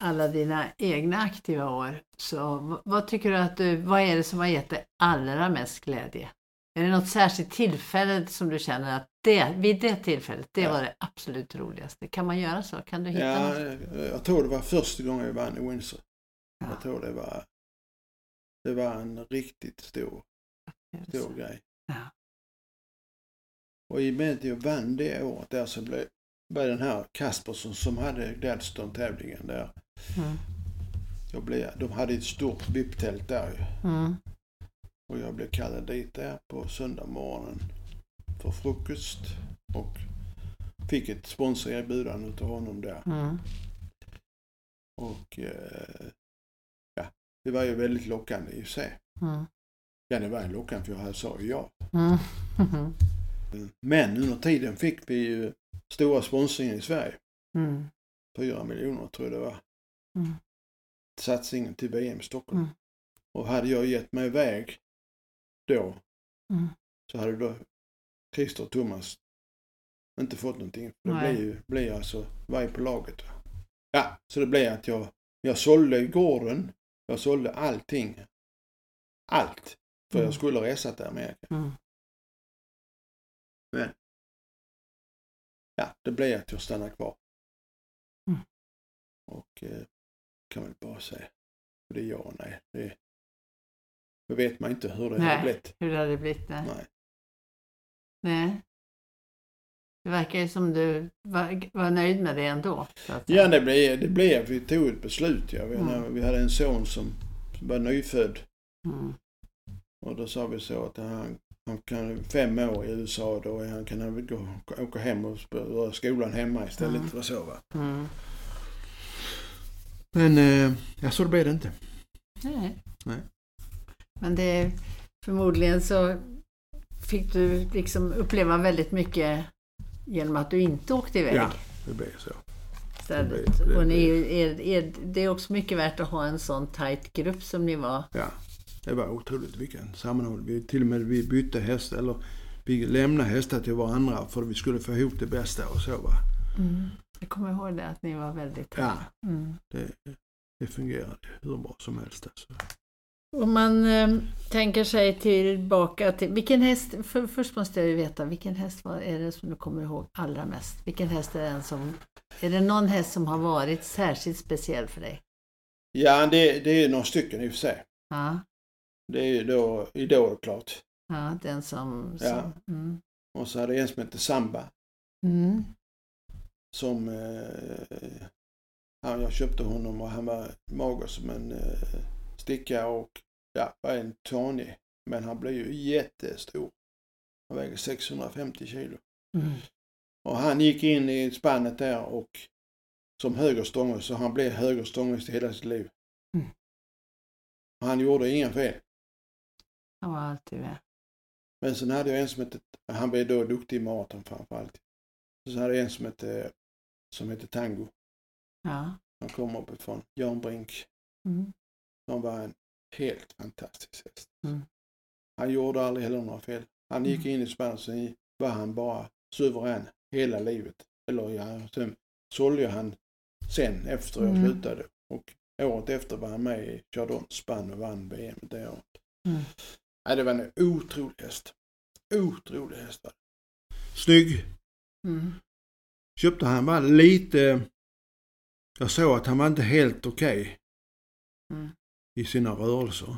alla dina egna aktiva år, så vad tycker du att du, vad är det som har gett dig allra mest glädje? Är det något särskilt tillfälle som du känner att det, vid det tillfället, det Ja. var det absolut roligaste? Kan man göra så? Kan du hitta Ja, något? jag tror det var första gången jag vann i Windsor. Ja. Jag tror det var, det var en riktigt stor, stor grej. Ja. Och i och med att jag vann det året där så blev, var den här Kaspersson som hade Gladstone-tävlingen där. Mm. Jag blev, de hade ett stort VIP-tält där ju. Mm. Och jag blev kallad dit där på söndag morgonen för frukost. Och fick ett sponsorerbjudande utav honom där. Mm. Och eh, ja, det var ju väldigt lockande i sig. Mm. Ja, det var lockande för jag sa ju ja. Mm. <laughs> Men under tiden fick vi ju stora sponsringen i Sverige. Mm. Fyra miljoner tror jag det var. Mm. Satsningen till VM i Stockholm. Mm. Och hade jag gett mig iväg då Mm. så hade då Christer och Thomas inte fått någonting. Det Nej. blir ju blir alltså varje på laget. Ja, så det blev att jag, jag sålde gården. Jag sålde allting. Allt. För Mm. jag skulle resa till Amerika. Mm. Ja, det blev att jag stannade kvar. Mm. Och eh, kan väl bara säga. Det är ja och nej. Det, det vet man inte hur det Nej. hade blivit. Hur det hade blivit? Nej. Nej. Nej. Det verkar ju som du var, var nöjd med det ändå. Ja, det blev, det blev. Vi tog ett beslut. Ja. Vi, Mm. vi hade en son som var nyfödd. Mm. Och då sa vi så att han, han kan fem år i USA då han kan han gå, åka hem och börja skolan hemma istället Mm. för att sova. Mm. Men eh, ja, så blev det inte. Nej. Nej. Men det är förmodligen så fick du liksom uppleva väldigt mycket genom att du inte åkte iväg. Ja, det blev så. istället. det blir- det Och ni, är, är, det är också mycket värt att ha en sån tight grupp som ni var. Ja, det var otroligt vilken sammanhållning. Vi till och med vi bytte häst eller vi lämnade hästar till varandra för att vi skulle få ihop det bästa och så va. Jag kommer ihåg det, att ni var väldigt Ja, Mm. det, det fungerade hur bra som helst alltså. Om man eh, tänker sig tillbaka till, vilken häst, för, först måste jag ju veta, vilken häst var, är det som du kommer ihåg allra mest? Vilken häst är den som, är det någon häst som har varit särskilt speciell för dig? Ja, det, det är några stycken i och för sig. Ja. Det är ju då Idol klart. Ja, den som... Ja. som mm. Och så hade jag en som hette Samba. Mm. Som... Eh, han, jag köpte honom och han var mager som en eh, sticka och ja, var en tanig. Men han blev ju jättestor. Han väger 650 kilo. Mm. Och han gick in i spannet där och som höger stångvis, så han blev höger stångvis i hela sitt liv. Mm. Han gjorde inga fel. Han var alltid med. Men sen hade jag en som hette, han blev då duktig i maraton framförallt. Så hade jag en som hette, som hette Tango. Ja. Han kom uppifrån Jan Brink. Mm. Han var en helt fantastisk häst. Mm. Han gjorde aldrig heller några fel. Han gick in i spannet så var han bara suverän hela livet. Eller ja, sen sålde han sen efter jag Mm. slutade. Och året efter var han med i Chardon spann och vann VM det året. Nej, det var en otrolig häst. Otrolig häst. var. Snygg. Mm. Köpte han bara lite... Jag såg att han var inte helt okej Mm. i sina rörelser.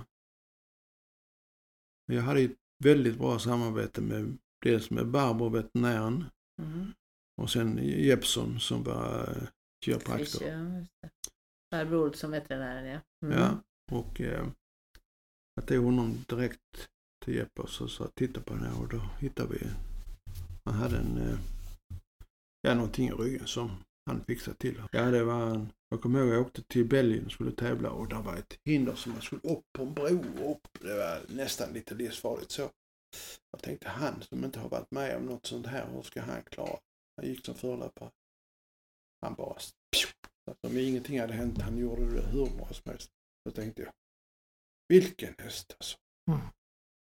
Men jag hade ett väldigt bra samarbete med dels med Barbro, veterinären, Mm. och sen Jeppsson som var eh, kiropraktor. Barbro Olsson, veterinären ja. Mm. Ja, och eh, jag tog honom direkt till Jeppe och så sa titta på den här och då hittade vi, han hade en, eh, ja någonting i ryggen som han fixade till. Ja det var en, jag kommer ihåg jag åkte till Belgien och skulle tävla och där var ett hinder som man skulle upp på en bro och upp. Det var nästan lite livsfarligt så. Jag tänkte han som inte har varit med om något sånt här, hur ska han klara? Han gick som förelöpare. Han bara, pju, alltså, om ingenting hade hänt, han gjorde det hur bra som helst. Då tänkte jag, vilken häst alltså. Mm.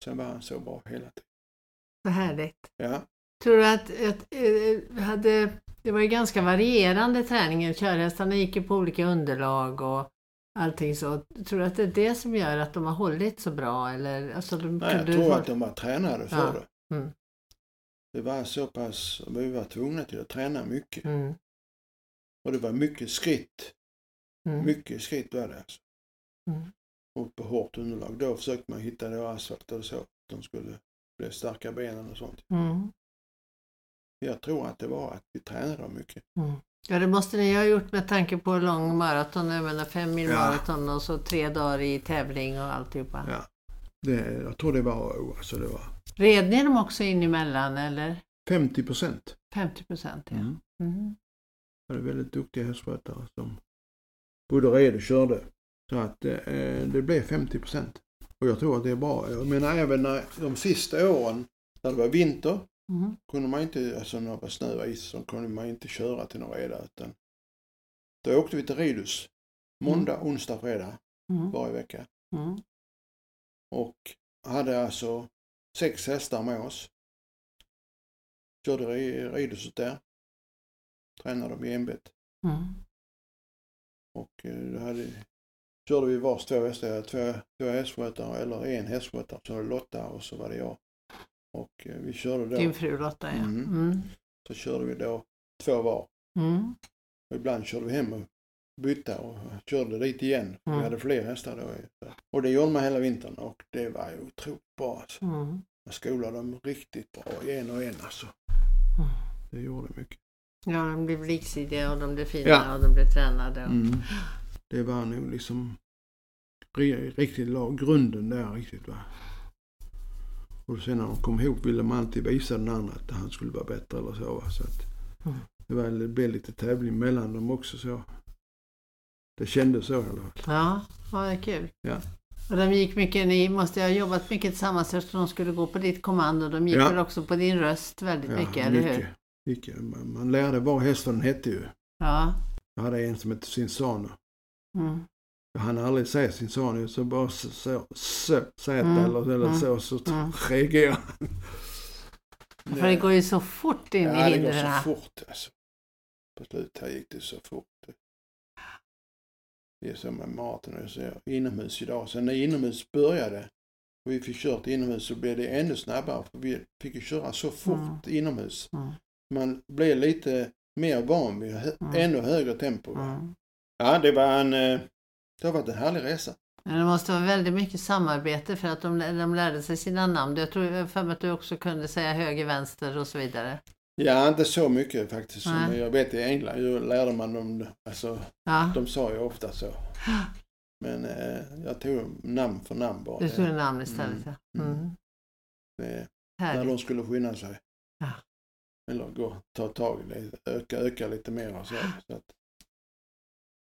Sen var han så bra hela tiden. Vad härligt. Ja, Tror du att, att eh, hade, det var ju ganska varierande träningen. Körhästarna gick ju på olika underlag och allting så. Tror du att det är det som gör att de har hållit så bra? Eller, alltså, de Nej, jag tror hålla- att de var tränade för Ja. det. Mm. Det var så pass, vi var tvungna till att träna mycket. Mm. Och det var mycket skritt. Mm. Mycket skritt var det alltså. Mm. Och på hårt underlag. Då försökte man hitta då asfalt eller så. Att de skulle bli starka benen och sånt. Mm. Jag tror att det var att vi tränade mycket. Mm. Ja, det måste ni ha gjort med tanke på lång maraton, jag menar fem mil Ja. maraton och så tre dagar i tävling och alltihopa. Ja. Det, jag tror det var, alltså det var Red ni dem också in emellan eller? 50 procent. 50 procent ja. Mm. Mm. Det var väldigt duktiga hästskötare som både red och körde. Så att eh, det blev 50 procent. Och jag tror att det är bra. Jag menar även när de sista åren när det var vinter Mm. kunde man inte, alltså när det var snö och is, så kunde man inte köra till någon reda. Utan då åkte vi till Ridhus måndag, onsdag, fredag Mm. varje vecka. Mm. Och hade alltså sex hästar med oss. Körde ridhuset där. Tränade dem i ämbet. Mm. Och eh, då hade, körde vi vars två hästar. Hade Två, två hästskötare, eller en hästskötare. Så var det Lotta och så var det jag. Och eh, vi körde då, Din fru Lotta ja. Mm. Mm. så körde vi då två var. Mm. Och ibland körde vi hem och bytte och körde dit igen. Mm. Vi hade fler hästar då. Och det gjorde man hela vintern och det var ju otroligt bra alltså. Mm. Man skolade dem riktigt bra, en och en alltså. Mm. Det gjorde mycket. Ja, de blev liksidiga och de blev fina Ja. och de blev tränade. Och... Det var nog liksom ri- riktigt lag, grunden där riktigt va. Och sen när de kom ihop ville man alltid visa den andra att han skulle vara bättre eller så. Va? så att Mm. det, var, det blev lite tävling mellan dem också så. Det kändes så i alla fall. Ja, ja, det är kul. Ja. Och de gick mycket, ni måste ha jobbat mycket tillsammans eftersom de skulle gå på ditt kommando. De gick Ja. väl också på din röst väldigt mycket, eller hur? mycket. Man, man lärde vad hästen hette ju. Ja. Jag hade en som hette Sinsano. Mm. Hann aldrig säga Sinsano så bara så, så, så, säga Mm, eller, eller mm, så, så mm. reagerade han. För det går ju så fort in i Ja, det går hindren. så fort alltså. På slutet här gick det så fort. Det är som med maten och så inomhus idag. Sen när inomhus började och vi fick kört inomhus så blev det ännu snabbare. För vi fick ju köra så fort Mm. inomhus. Mm. Man blev lite mer van vid hö- Mm. ännu högre tempo. Mm. Ja, det var en... eh, Det har varit en härlig resa. Men det måste vara väldigt mycket samarbete för att de, de lärde sig sina namn. Jag tror för mig att du också kunde säga höger, vänster och så vidare. Ja, inte så mycket faktiskt. Som Nej. jag vet i England ju lärde man dem, alltså Ja, de sa ju ofta så. Men eh, jag tog namn för namn bara. du tog namn istället. Mm, Ja. mm. Mm. Det, när de skulle skynda sig. Ja. Eller gå, ta tag i det, öka, öka lite mer och så. så att,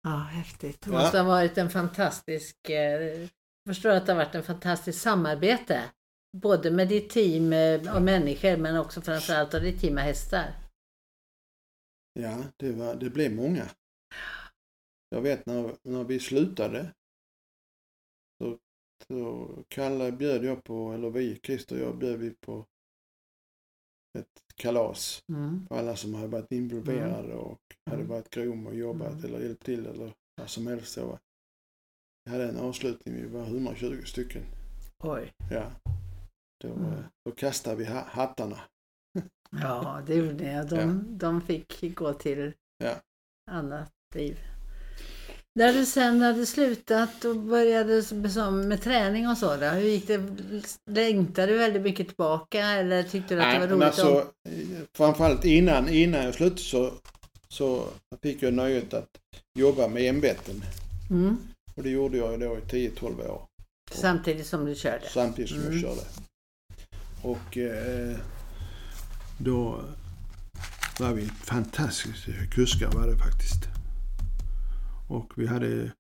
Ja, häftigt. Det Ja. måste ha varit en fantastisk... Eh, jag förstår att det har varit en fantastisk samarbete. Både med ditt team eh, av människor men också framförallt av ditt team med hästar. ja, det, var, det blev många. Jag vet när, när vi slutade. Så, så Kalle bjöd jag på, eller vi, Christer och jag bjöd vi på ett kalas. Mm. för alla som hade varit involverade och hade Mm. varit grom och jobbat Mm. eller hjälpt till eller vad som helst. Så. Vi hade en avslutning, vi var 120 stycken. Oj. Ja. Då, Mm. då kastade vi ha- hattarna. Ja, det gjorde ni. De, Ja. de fick gå till Ja. annat liv. När du sen hade slutat och började med träning och så, då, hur gick det? Längtade du väldigt mycket tillbaka eller tyckte du att det var men roligt? alltså, att- eh, framförallt innan, innan jag slutade så, så fick jag nöjet att jobba med ämbeten. mm. Och det gjorde jag då i 10-12 år. Samtidigt som du körde? Samtidigt som Mm. jag körde. Och eh, då var vi fantastiska kuskar var det faktiskt. Och vi hade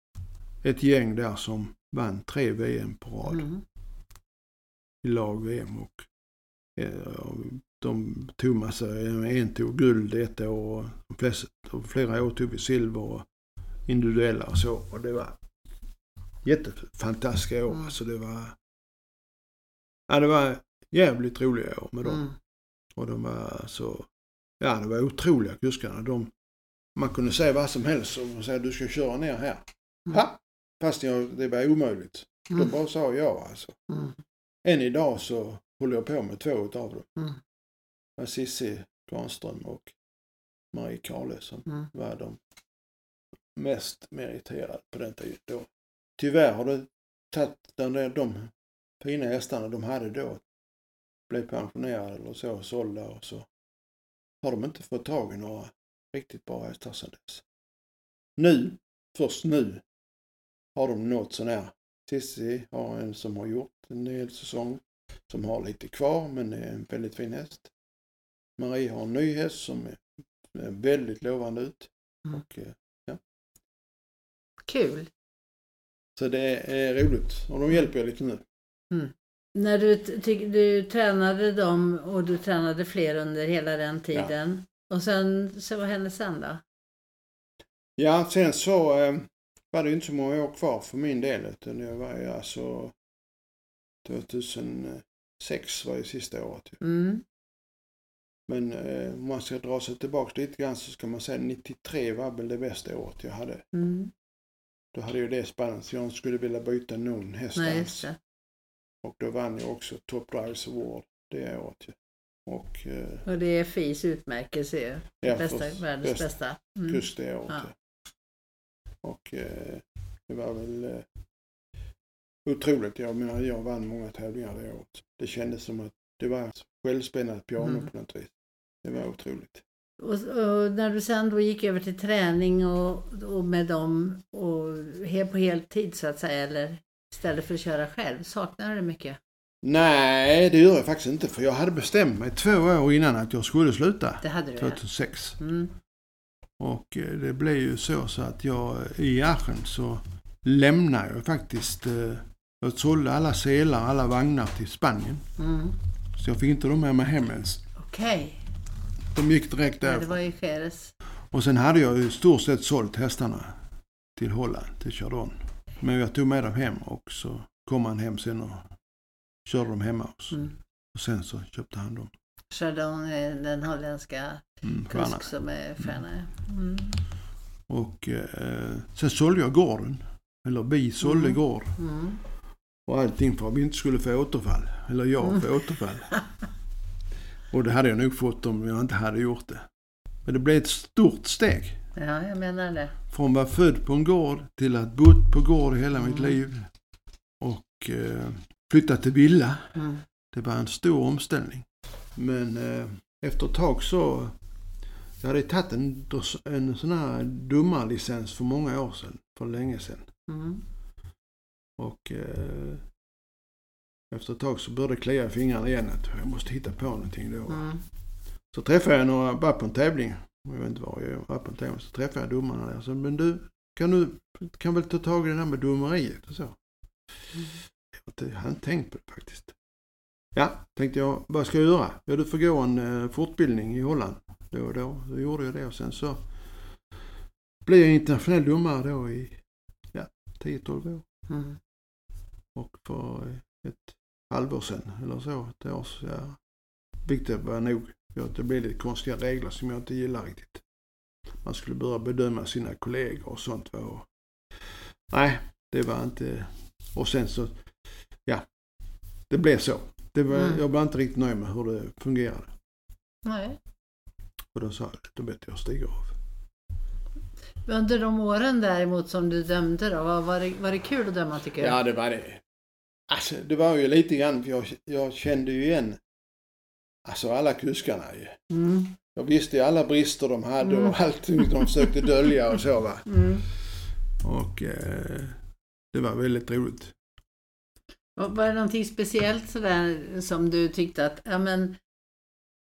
ett gäng där som vann tre VM på rad Mm. i lag-VM. Och, eh, de tog massa, en tog guld ett år och de flesta, flera år tog vi silver och individuella och så. Och det var jättefantastiska år. Mm. Alltså det var, ja det var jävligt roliga år med dem. Mm. Och de var så, ja det var otroliga kuskarna. De, man kunde säga vad som helst och säga du ska köra ner här. Mm. Ha! Fast jag, det var omöjligt. De Mm. bara sa ja alltså. Mm. Än idag så håller jag på med två utav dem. Mm. Cissi Granström och Marie Karle som Mm. var de mest meriterade på den tiden. Då. Tyvärr har det tagit de, de fina hästarna de hade då blev pensionerade eller så, sålda och så har de inte fått tag i några riktigt bra hästar sedan dess. Nu, först nu, har de nått sån här. Cissi har en som har gjort en hel säsong som har lite kvar men är en väldigt fin häst. Marie har en ny häst som är väldigt lovande ut. Mm. Och, eh, Kul! så det är roligt och de hjälper jag lite nu. När du, du tränade dem och du tränade fler under hela den tiden. Och sen, så vad hände sen då? Ja, sen så eh, var det inte så många år kvar för min del. Utan jag var ju alltså 2006 var ju sista året. Mm. Men eh, om man ska dra sig tillbaka lite grann så ska man säga 93 var väl det bästa året jag hade. Mm. Då hade ju det spännande så jag inte skulle vilja byta någon häst Nej, alls. Och då vann jag också Top Drives Award det året ju. Och eh, Och det är FIs utmärkelse ju. ja, Bästa, världens bäst bästa. Mm. kust det året. Ja. Och eh, det var väl eh, otroligt. Jag menar, jag vann många tävlingar det året. Det kändes som att det var självspännande piano Mm. på något vis. Det var otroligt. Och, och när du sen då gick över till träning och, och med dem och he, på heltid så att säga eller istället för att köra själv, saknar du det mycket? Nej, det gör jag faktiskt inte. För jag hade bestämt mig två år innan att jag skulle sluta. Det hade du ja. 2006. Mm. Och eh, det blev ju så, så att jag i Aachen så lämnade jag faktiskt eh, jag sålde alla selar, alla vagnar till Spanien. Mm. Så jag fick inte dem med mig hem ens. Okej, De gick direkt ja, det var ju Jerez. Och sen hade jag i stort sett sålt hästarna till Holland, till Chardon. Men jag tog med dem hem och så kom han hem sen och körde dem hemma hos. Mm. Och sen så köpte han dem. Chardon är den holländska Mm, kusk som är stjärna. Mm. Och eh, sen sålde jag gården. Eller vi sålde Mm. gård. Mm. Och allting för att vi inte skulle få återfall. Eller jag Mm. återfall. <laughs> Och det hade jag nog fått om jag inte hade gjort det. Men det blev ett stort steg. Ja, jag menar det. Från att vara född på en gård till att bott på gård hela mitt Mm. liv. och eh, flyttade till villa. Mm. Det var en stor omställning. Men eh, efter ett tag så... Jag hade tagit en, en sån här domarlicens för många år sedan. För länge sedan. Mm. Och eh, efter ett tag så började det klia i fingrarna igen att jag måste hitta på någonting då. Mm. Så träffade jag några, var på en tävling. Jag vet inte var jag var på en tävling. Så träffade jag domarna där. Så, men du, kan du kan väl ta tag i det där med domeriet och så. Mm. Jag hade tänkt på det faktiskt. Ja, tänkte jag, vad ska jag göra? Ja, du får gå en eh, fortbildning i Holland då och då. Då gjorde jag det och sen så blev jag internationell domare då i ja, 10-12 år. Mm. Och för ett halvår sedan eller så, ett år så, ja, vilket var nog. Ja, det blev lite konstiga regler som jag inte gillar riktigt. Man skulle börja bedöma sina kollegor och sånt. Och, nej, det var inte... Och sen så, ja, det blev så. Det var, Mm. Jag var inte riktigt nöjd med hur det fungerade. Nej. Och då sa jag, då bättre jag stiger av. Under de åren däremot som du dömde då, var, var, det, var det kul att döma tycker du? Ja, det var det. Alltså, det var ju lite grann, för jag, jag kände ju igen alltså alla kuskarna ju. Mm. Jag visste ju alla brister de hade Mm. och allting de försökte dölja och så va. <laughs> Mm. Och eh, det var väldigt roligt. Var det någonting speciellt sådär som du tyckte att, ja men,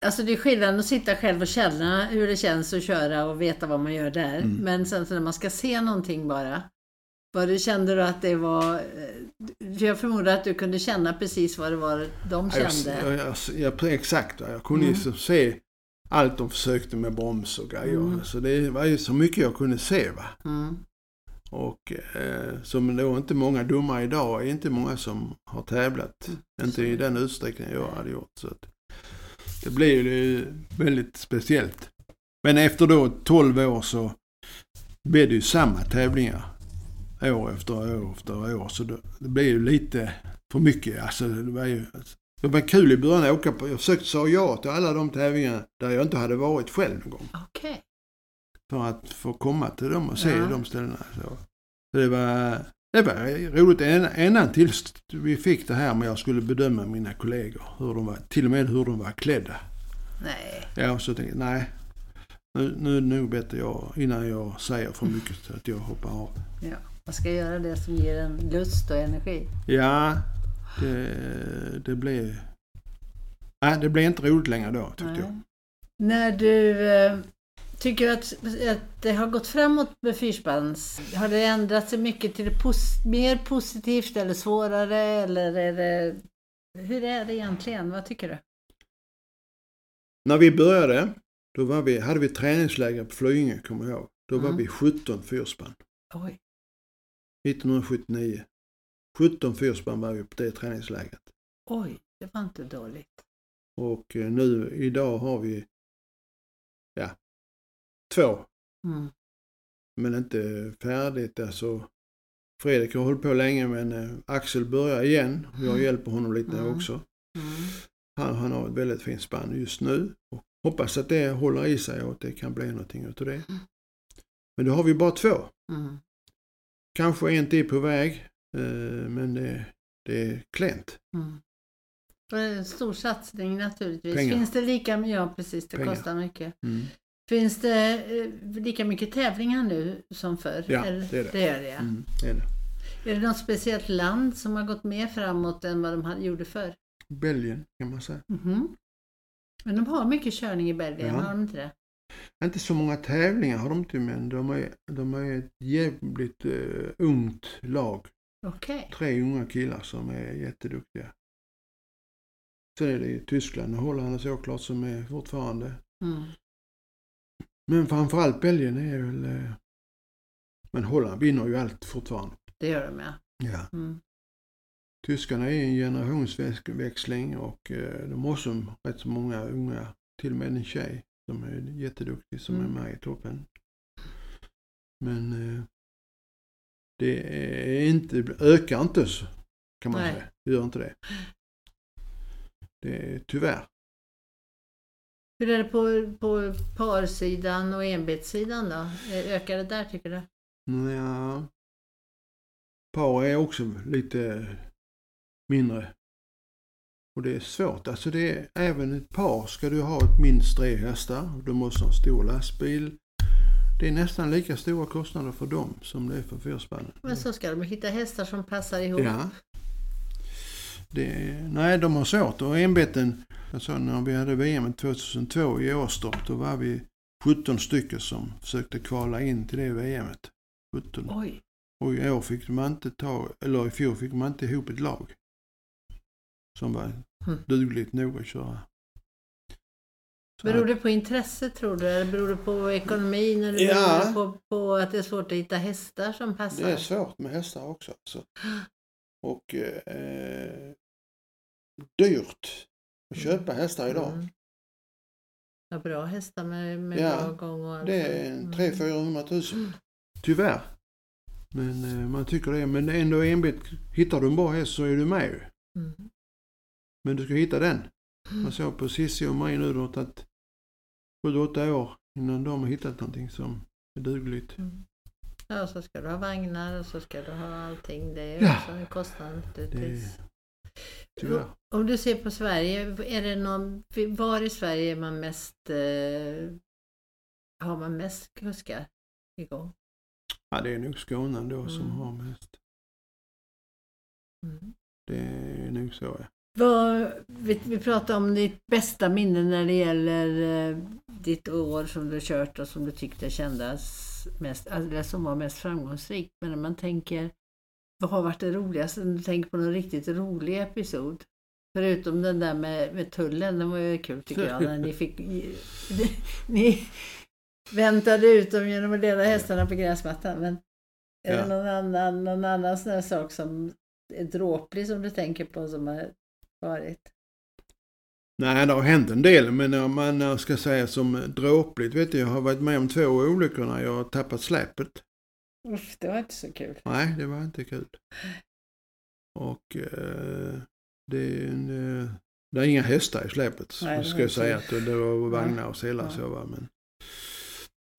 alltså det är skillnad att sitta själv och känna hur det känns att köra och veta vad man gör där. Mm. Men sen så när man ska se någonting bara, vad du kände du att det var, eh, för jag förmodar att du kunde känna precis vad det var de Jag, kände. jag, jag, jag, exakt, va. jag kunde Mm. så se allt de försökte med broms och grejer. Mm. Så det var ju så mycket jag kunde se. va. Mm. Och eh, som då inte många domare idag, är inte många som har tävlat. Mm. Inte i den utsträckningen jag hade gjort. Så det blev ju väldigt speciellt. Men efter då 12 år så blev det ju samma tävlingar. År efter år efter år. Så det, det blev ju lite för mycket. Alltså det var ju... Det var kul i början att åka på. Jag försökte säga ja till alla de tävlingar där jag inte hade varit själv någon gång. Okej. För att få komma till dem och se Ja. de ställena. Så. Så det var, det var roligt än- ända tills vi fick det här med jag skulle bedöma mina kollegor. Hur de var, till och med hur de var klädda. Nej. Ja, så tänkte jag, nej. Nu, nu är det nog bättre jag, innan jag säger för mycket att jag hoppar av. Ja. Man ska göra det som ger en lust och energi. Ja, det, det blev... Nej, det blev inte roligt längre då tyckte Nej. jag. När du tycker att, att det har gått framåt med fyrspans, har det ändrat sig mycket till det pos- mer positivt eller svårare eller är det, hur är det egentligen? Vad tycker du? När vi började, då var vi, hade vi träningsläger på Flyinge, kommer jag ihåg. Då var Mm. vi 17 fyrspann. Oj. 1979. 17 fyrspann var vi på det träningslägret. Oj, det var inte dåligt. Och eh, nu idag har vi två. Mm. Men inte färdigt. Alltså, Fredrik har hållit på länge men eh, Axel börjar igen. Jag Mm. hjälper honom lite Mm. också. Mm. Han, han har ett väldigt fint spann just nu. Och hoppas att det håller i sig och att det kan bli någonting utav det. Mm. Men då har vi bara två. Kanske en till på väg. eh, Men det, det är klent. Mm. En stor satsning naturligtvis. Pengar. Finns det lika mycket? Ja, precis. Det Pengar. kostar mycket. Mm. Finns det eh, lika mycket tävlingar nu som förr? Ja, Eller? det är det. Det är det, ja. Mm, det är det. Är det något speciellt land som har gått mer framåt än vad de gjorde förr? Belgien kan man säga. Mhm. Men de har mycket körning i Belgien, Ja. har de inte det? Inte så många tävlingar har de inte men de är, de är ett jävligt uh, ungt lag. Okej. Tre unga killar som är jätteduktiga. Sen är det Tyskland och Holland och så klart som är fortfarande. Mm. Men framförallt Belgien är väl... eh, men Holland vinner ju allt fortfarande. Det gör de, ja. Ja. Mm. Tyskarna är en generationsväxling och eh, de har också rätt så många unga, till och med en tjej som är jätteduktig som Mm. är med i toppen. Men eh, det är inte, ökar inte så kan man Nej. säga. Det gör inte det. Det är tyvärr. Hur är det på, på parsidan och enbetssidan då? Ökar det där tycker du? Ja. par är också lite mindre. Och det är svårt. Alltså det är, även ett par ska du ha ett minst tre hästar. Du måste ha en stor lastbil. Det är nästan lika stora kostnader för dem som det är för fyrspannen. Men så ska de hitta hästar som passar ihop. Ja. Det, nej, de har svårt. Och enbeten, alltså när vi hade VM 2002 i Åstorp, då var vi 17 stycken som försökte kvala in till det VMet. 17. Oj. Och i år fick man inte ta, eller i fjol fick man inte ihop ett lag. Som var Mm. dugligt nog att köra. Så Beror det på intresse tror du? Eller beror det på ekonomin? Eller Ja. beror det på, på att det är svårt att hitta hästar som passar? Det är svårt med hästar också. Alltså. <gasps> Och eh, dyrt att köpa hästar idag. Mm. Ja, bra hästar med, med Ja, bra gång och allt. Det är Mm. 300 000 Tyvärr. Men eh, man tycker det. Men ändå enbet, hittar du en bra häst så är du med. Mm. Men du ska hitta den. Man såg på Cissi och mig nu, det har tagit 7-8 år innan de har hittat någonting som är dugligt. Mm. Ja, så ska du ha vagnar och så ska du ha allting. Det är Ja. också en kostnad naturligtvis. Tyvärr. Om du ser på Sverige, är det någon, var i Sverige är man mest, eh, har man mest kuskar igång? Ja, det är nog Skåne då som Mm. har mest. Mm. Det är nog så ja. Vad, vi, vi pratade om ditt bästa minne när det gäller eh, ditt år som du kört och som du tyckte kändes mest, eller som var mest framgångsrikt. Men när man tänker, vad har varit det roligaste? Du tänker på någon riktigt rolig episod? Förutom den där med, med tullen, den var ju kul tycker jag. När ni <laughs> fick, ni väntade ut dem genom att leda hästarna på gräsmattan. Men är Ja. det någon annan, någon annan sån här sak som är dråplig som du tänker på som har varit? Nej, det har hänt en del, men om man eh, ska säga som dråpligt, vet du, jag har varit med om två olyckor när jag har tappat släpet. Uff, det var inte så kul. Nej, det var inte kul. Och eh, det, en, eh, det är inga hästar i släpet, Nej, det ska jag säga. det. Att det var vagnar och selar Ja. så va. Men,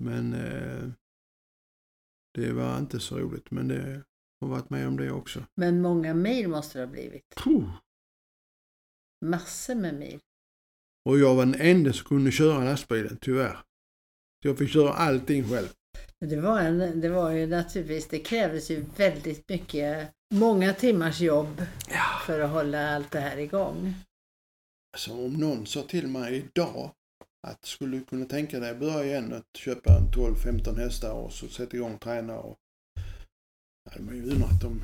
men eh, det var inte så roligt. Men det har varit med om det också. Men många mil måste det ha blivit. Puh. Massor med mil. Och jag var den enda som kunde köra lastbilen, tyvärr. Så jag fick köra allting själv. Det var, en, det var ju naturligtvis, det krävdes ju väldigt mycket, många timmars jobb Ja. för att hålla allt det här igång. Alltså om någon sa till mig idag att skulle du kunna tänka dig att börja igen att köpa en 12-15 hästar och så sätta igång och träna och hade man ju undrat om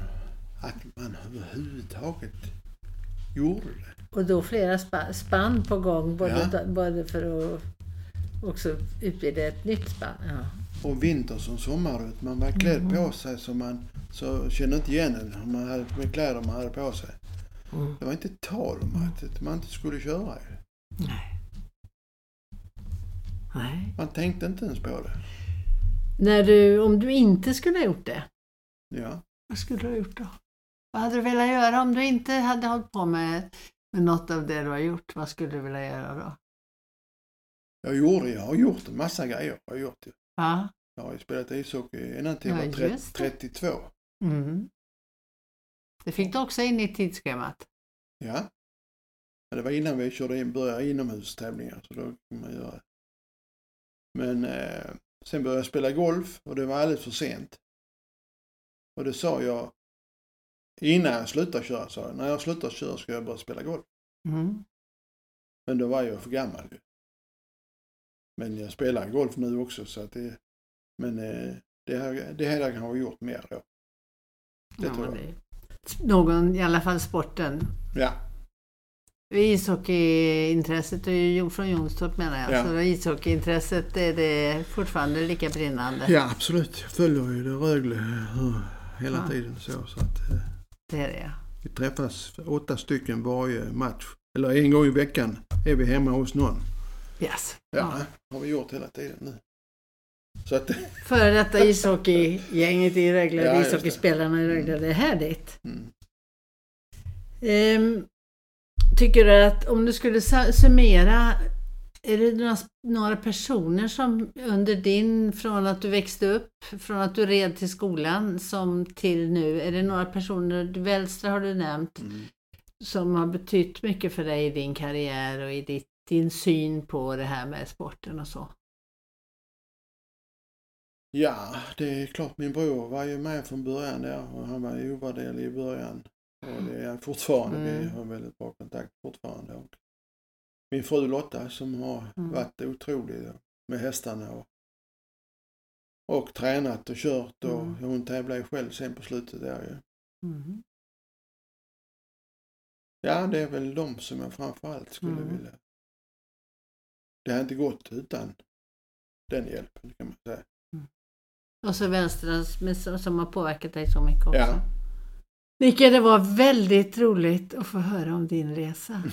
att man överhuvudtaget gjorde det. Och då flera spa, spann på gång, både, Ja. både för att också utbilda ett nytt spann. Ja. Och vinter som sommar, man var klädd Mm. på sig så man så kände inte igen en om man hade med kläder man hade på sig. Mm. Det var inte tal om att, man inte skulle köra. Nej. Nej. Man tänkte inte ens på det. När du, om du inte skulle ha gjort det, Ja. vad skulle du ha gjort då? Vad hade du velat göra om du inte hade hållit på med, med något av det du har gjort? Vad skulle du vilja göra då? Jag gjorde, jag har gjort en massa grejer. Jag har gjort det. Ja. Jag har ju spelat ishockey ända till jag Ja, var tre- just det. 32. Mm. Det fick du också in i tidsschemat. Ja. Men det var innan vi körde in, började inomhustävlingar så då kan man göra det. Men eh, sen började jag spela golf och det var alldeles för sent. Och det sa jag innan jag slutade köra. Sa jag, när jag slutar köra ska jag börja spela golf. Mm. Men då var jag för gammal ju. Men jag spelar golf nu också så att det... Men eh, det, här, det här har jag gjort mer då. Det Ja, tror jag. det- Någon, i alla fall sporten. Ja. Ishockeyintresset är ju från Jonstorp menar jag. Ja. Så ishockeyintresset är det fortfarande lika brinnande. Ja, absolut. Jag följer ju det Rögle eh, hela Ja. tiden så. så att, eh, Det är det. vi träffas åtta stycken varje match. Eller en gång i veckan är vi hemma hos någon. Yes. Ja, har vi gjort hela tiden nu. Så att, <laughs> Före detta ishockeygänget i Rögle, Ja, ishockeyspelarna i Rögle, det är härligt. mm. Ehm, tycker du att om du skulle summera Är det några, några personer som under din, från att du växte upp, från att du red till skolan som till nu, är det några personer, Vänstra har du nämnt, Mm. som har betytt mycket för dig i din karriär och i ditt, din syn på det här med sporten och så? Ja, det är klart min bror var ju med från början där och han var ju ovärderlig i början. Och det är han fortfarande. Vi Mm. har väldigt bra kontakt fortfarande. Och min fru Lotta som har Mm. varit otrolig med hästarna och, och tränat och kört och Mm. hon tävlar ju själv sen på slutet där ju. Mm. Ja, det är väl de som jag framförallt skulle Mm. vilja. Det har inte gått utan den hjälpen kan man säga. Och så Vänstra som- har påverkat dig så mycket också. Ja. Nicke, det var väldigt roligt att få höra om din resa.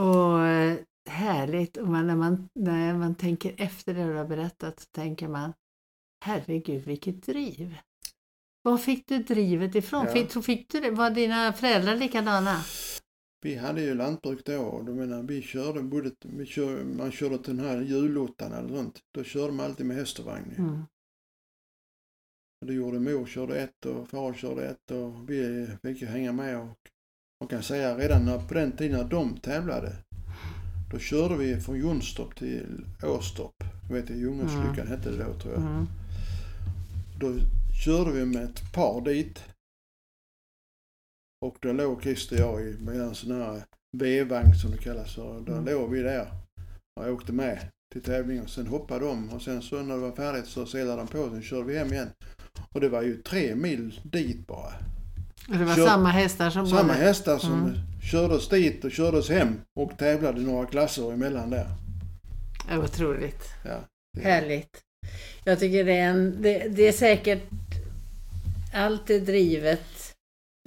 Och eh, härligt. Och man, när, man, när man tänker efter det du har berättat så tänker man Herregud, vilket driv! Var fick du drivet ifrån? Ja. Fick, fick du det? Var dina föräldrar likadana? Vi hade ju lantbruk då och då menar, vi körde både, vi kör, man körde till den här julottan eller sånt. Då körde man alltid med häst och vagn. Mm. Det gjorde mor körde ett och far körde ett och vi fick ju hänga med och man kan säga redan när, på den tiden när de tävlade då körde vi från Jonstorp till Åstorp. Du vet, Ljungåslyckan hette det då tror jag. Mm. Då körde vi med ett par dit. Och då låg Christer och jag i med en sån här V-vagn som det kallas. Och då Mm. låg vi där och åkte med till tävlingen. Sen hoppade de och sen så när det var färdigt så seglade de på. Sen körde vi hem igen. Och det var ju tre mil dit bara. Och det var Kör- samma hästar som Samma både- hästar som Mm. kördes dit och kördes hem och tävlade några klasser emellan där. Otroligt. Ja, det- Härligt. Jag tycker det är, en, det, det är säkert allt det drivet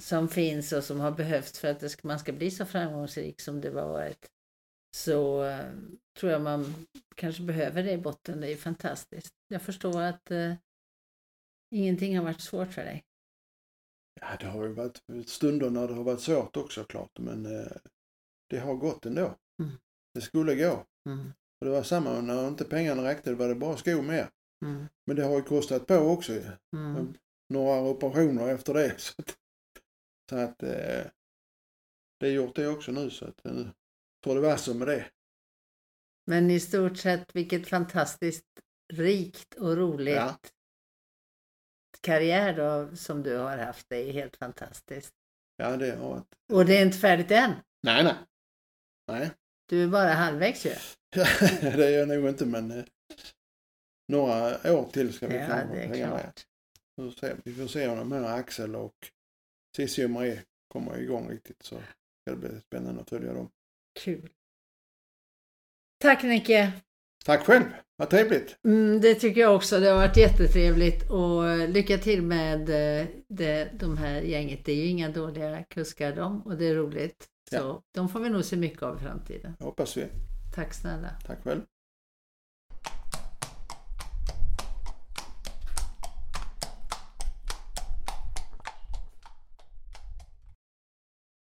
som finns och som har behövts för att det ska, man ska bli så framgångsrik som du har varit. Så eh, tror jag man kanske behöver det i botten. Det är fantastiskt. Jag förstår att eh, ingenting har varit svårt för dig. Ja, det har ju varit stunder när det har varit svårt också klart, men eh, det har gått ändå. Mm. Det skulle gå. Mm. Och det var samma när inte pengarna räckte, var det bara skor med. Mm. Men det har ju kostat på också. Mm. Några operationer efter det. <laughs> Så att, så att eh, det är gjort det också nu så att nu får det vara så med det. Men i stort sett vilket fantastiskt rikt och roligt Ja. karriär då, som du har haft. Det är helt fantastiskt. Ja, det har varit. Och det är inte färdigt än. Nej, nej. Nej, Du är bara halvvägs ju. <laughs> det är jag nog inte men eh, några år till ska vi Ja, det är hänga med. klart. Vi får se om de här Axel och Och Marie kommer igång riktigt så ska det bli spännande att följa dem. Kul. Tack Nicke. Tack själv, vad trevligt! Mm, det tycker jag också. Det har varit jättetrevligt och lycka till med eh, det, de här gänget. Det är ju inga dåliga kuskar de och det är roligt. Så de får vi nog se mycket av i framtiden. Det hoppas vi. Tack snälla. Tack själv.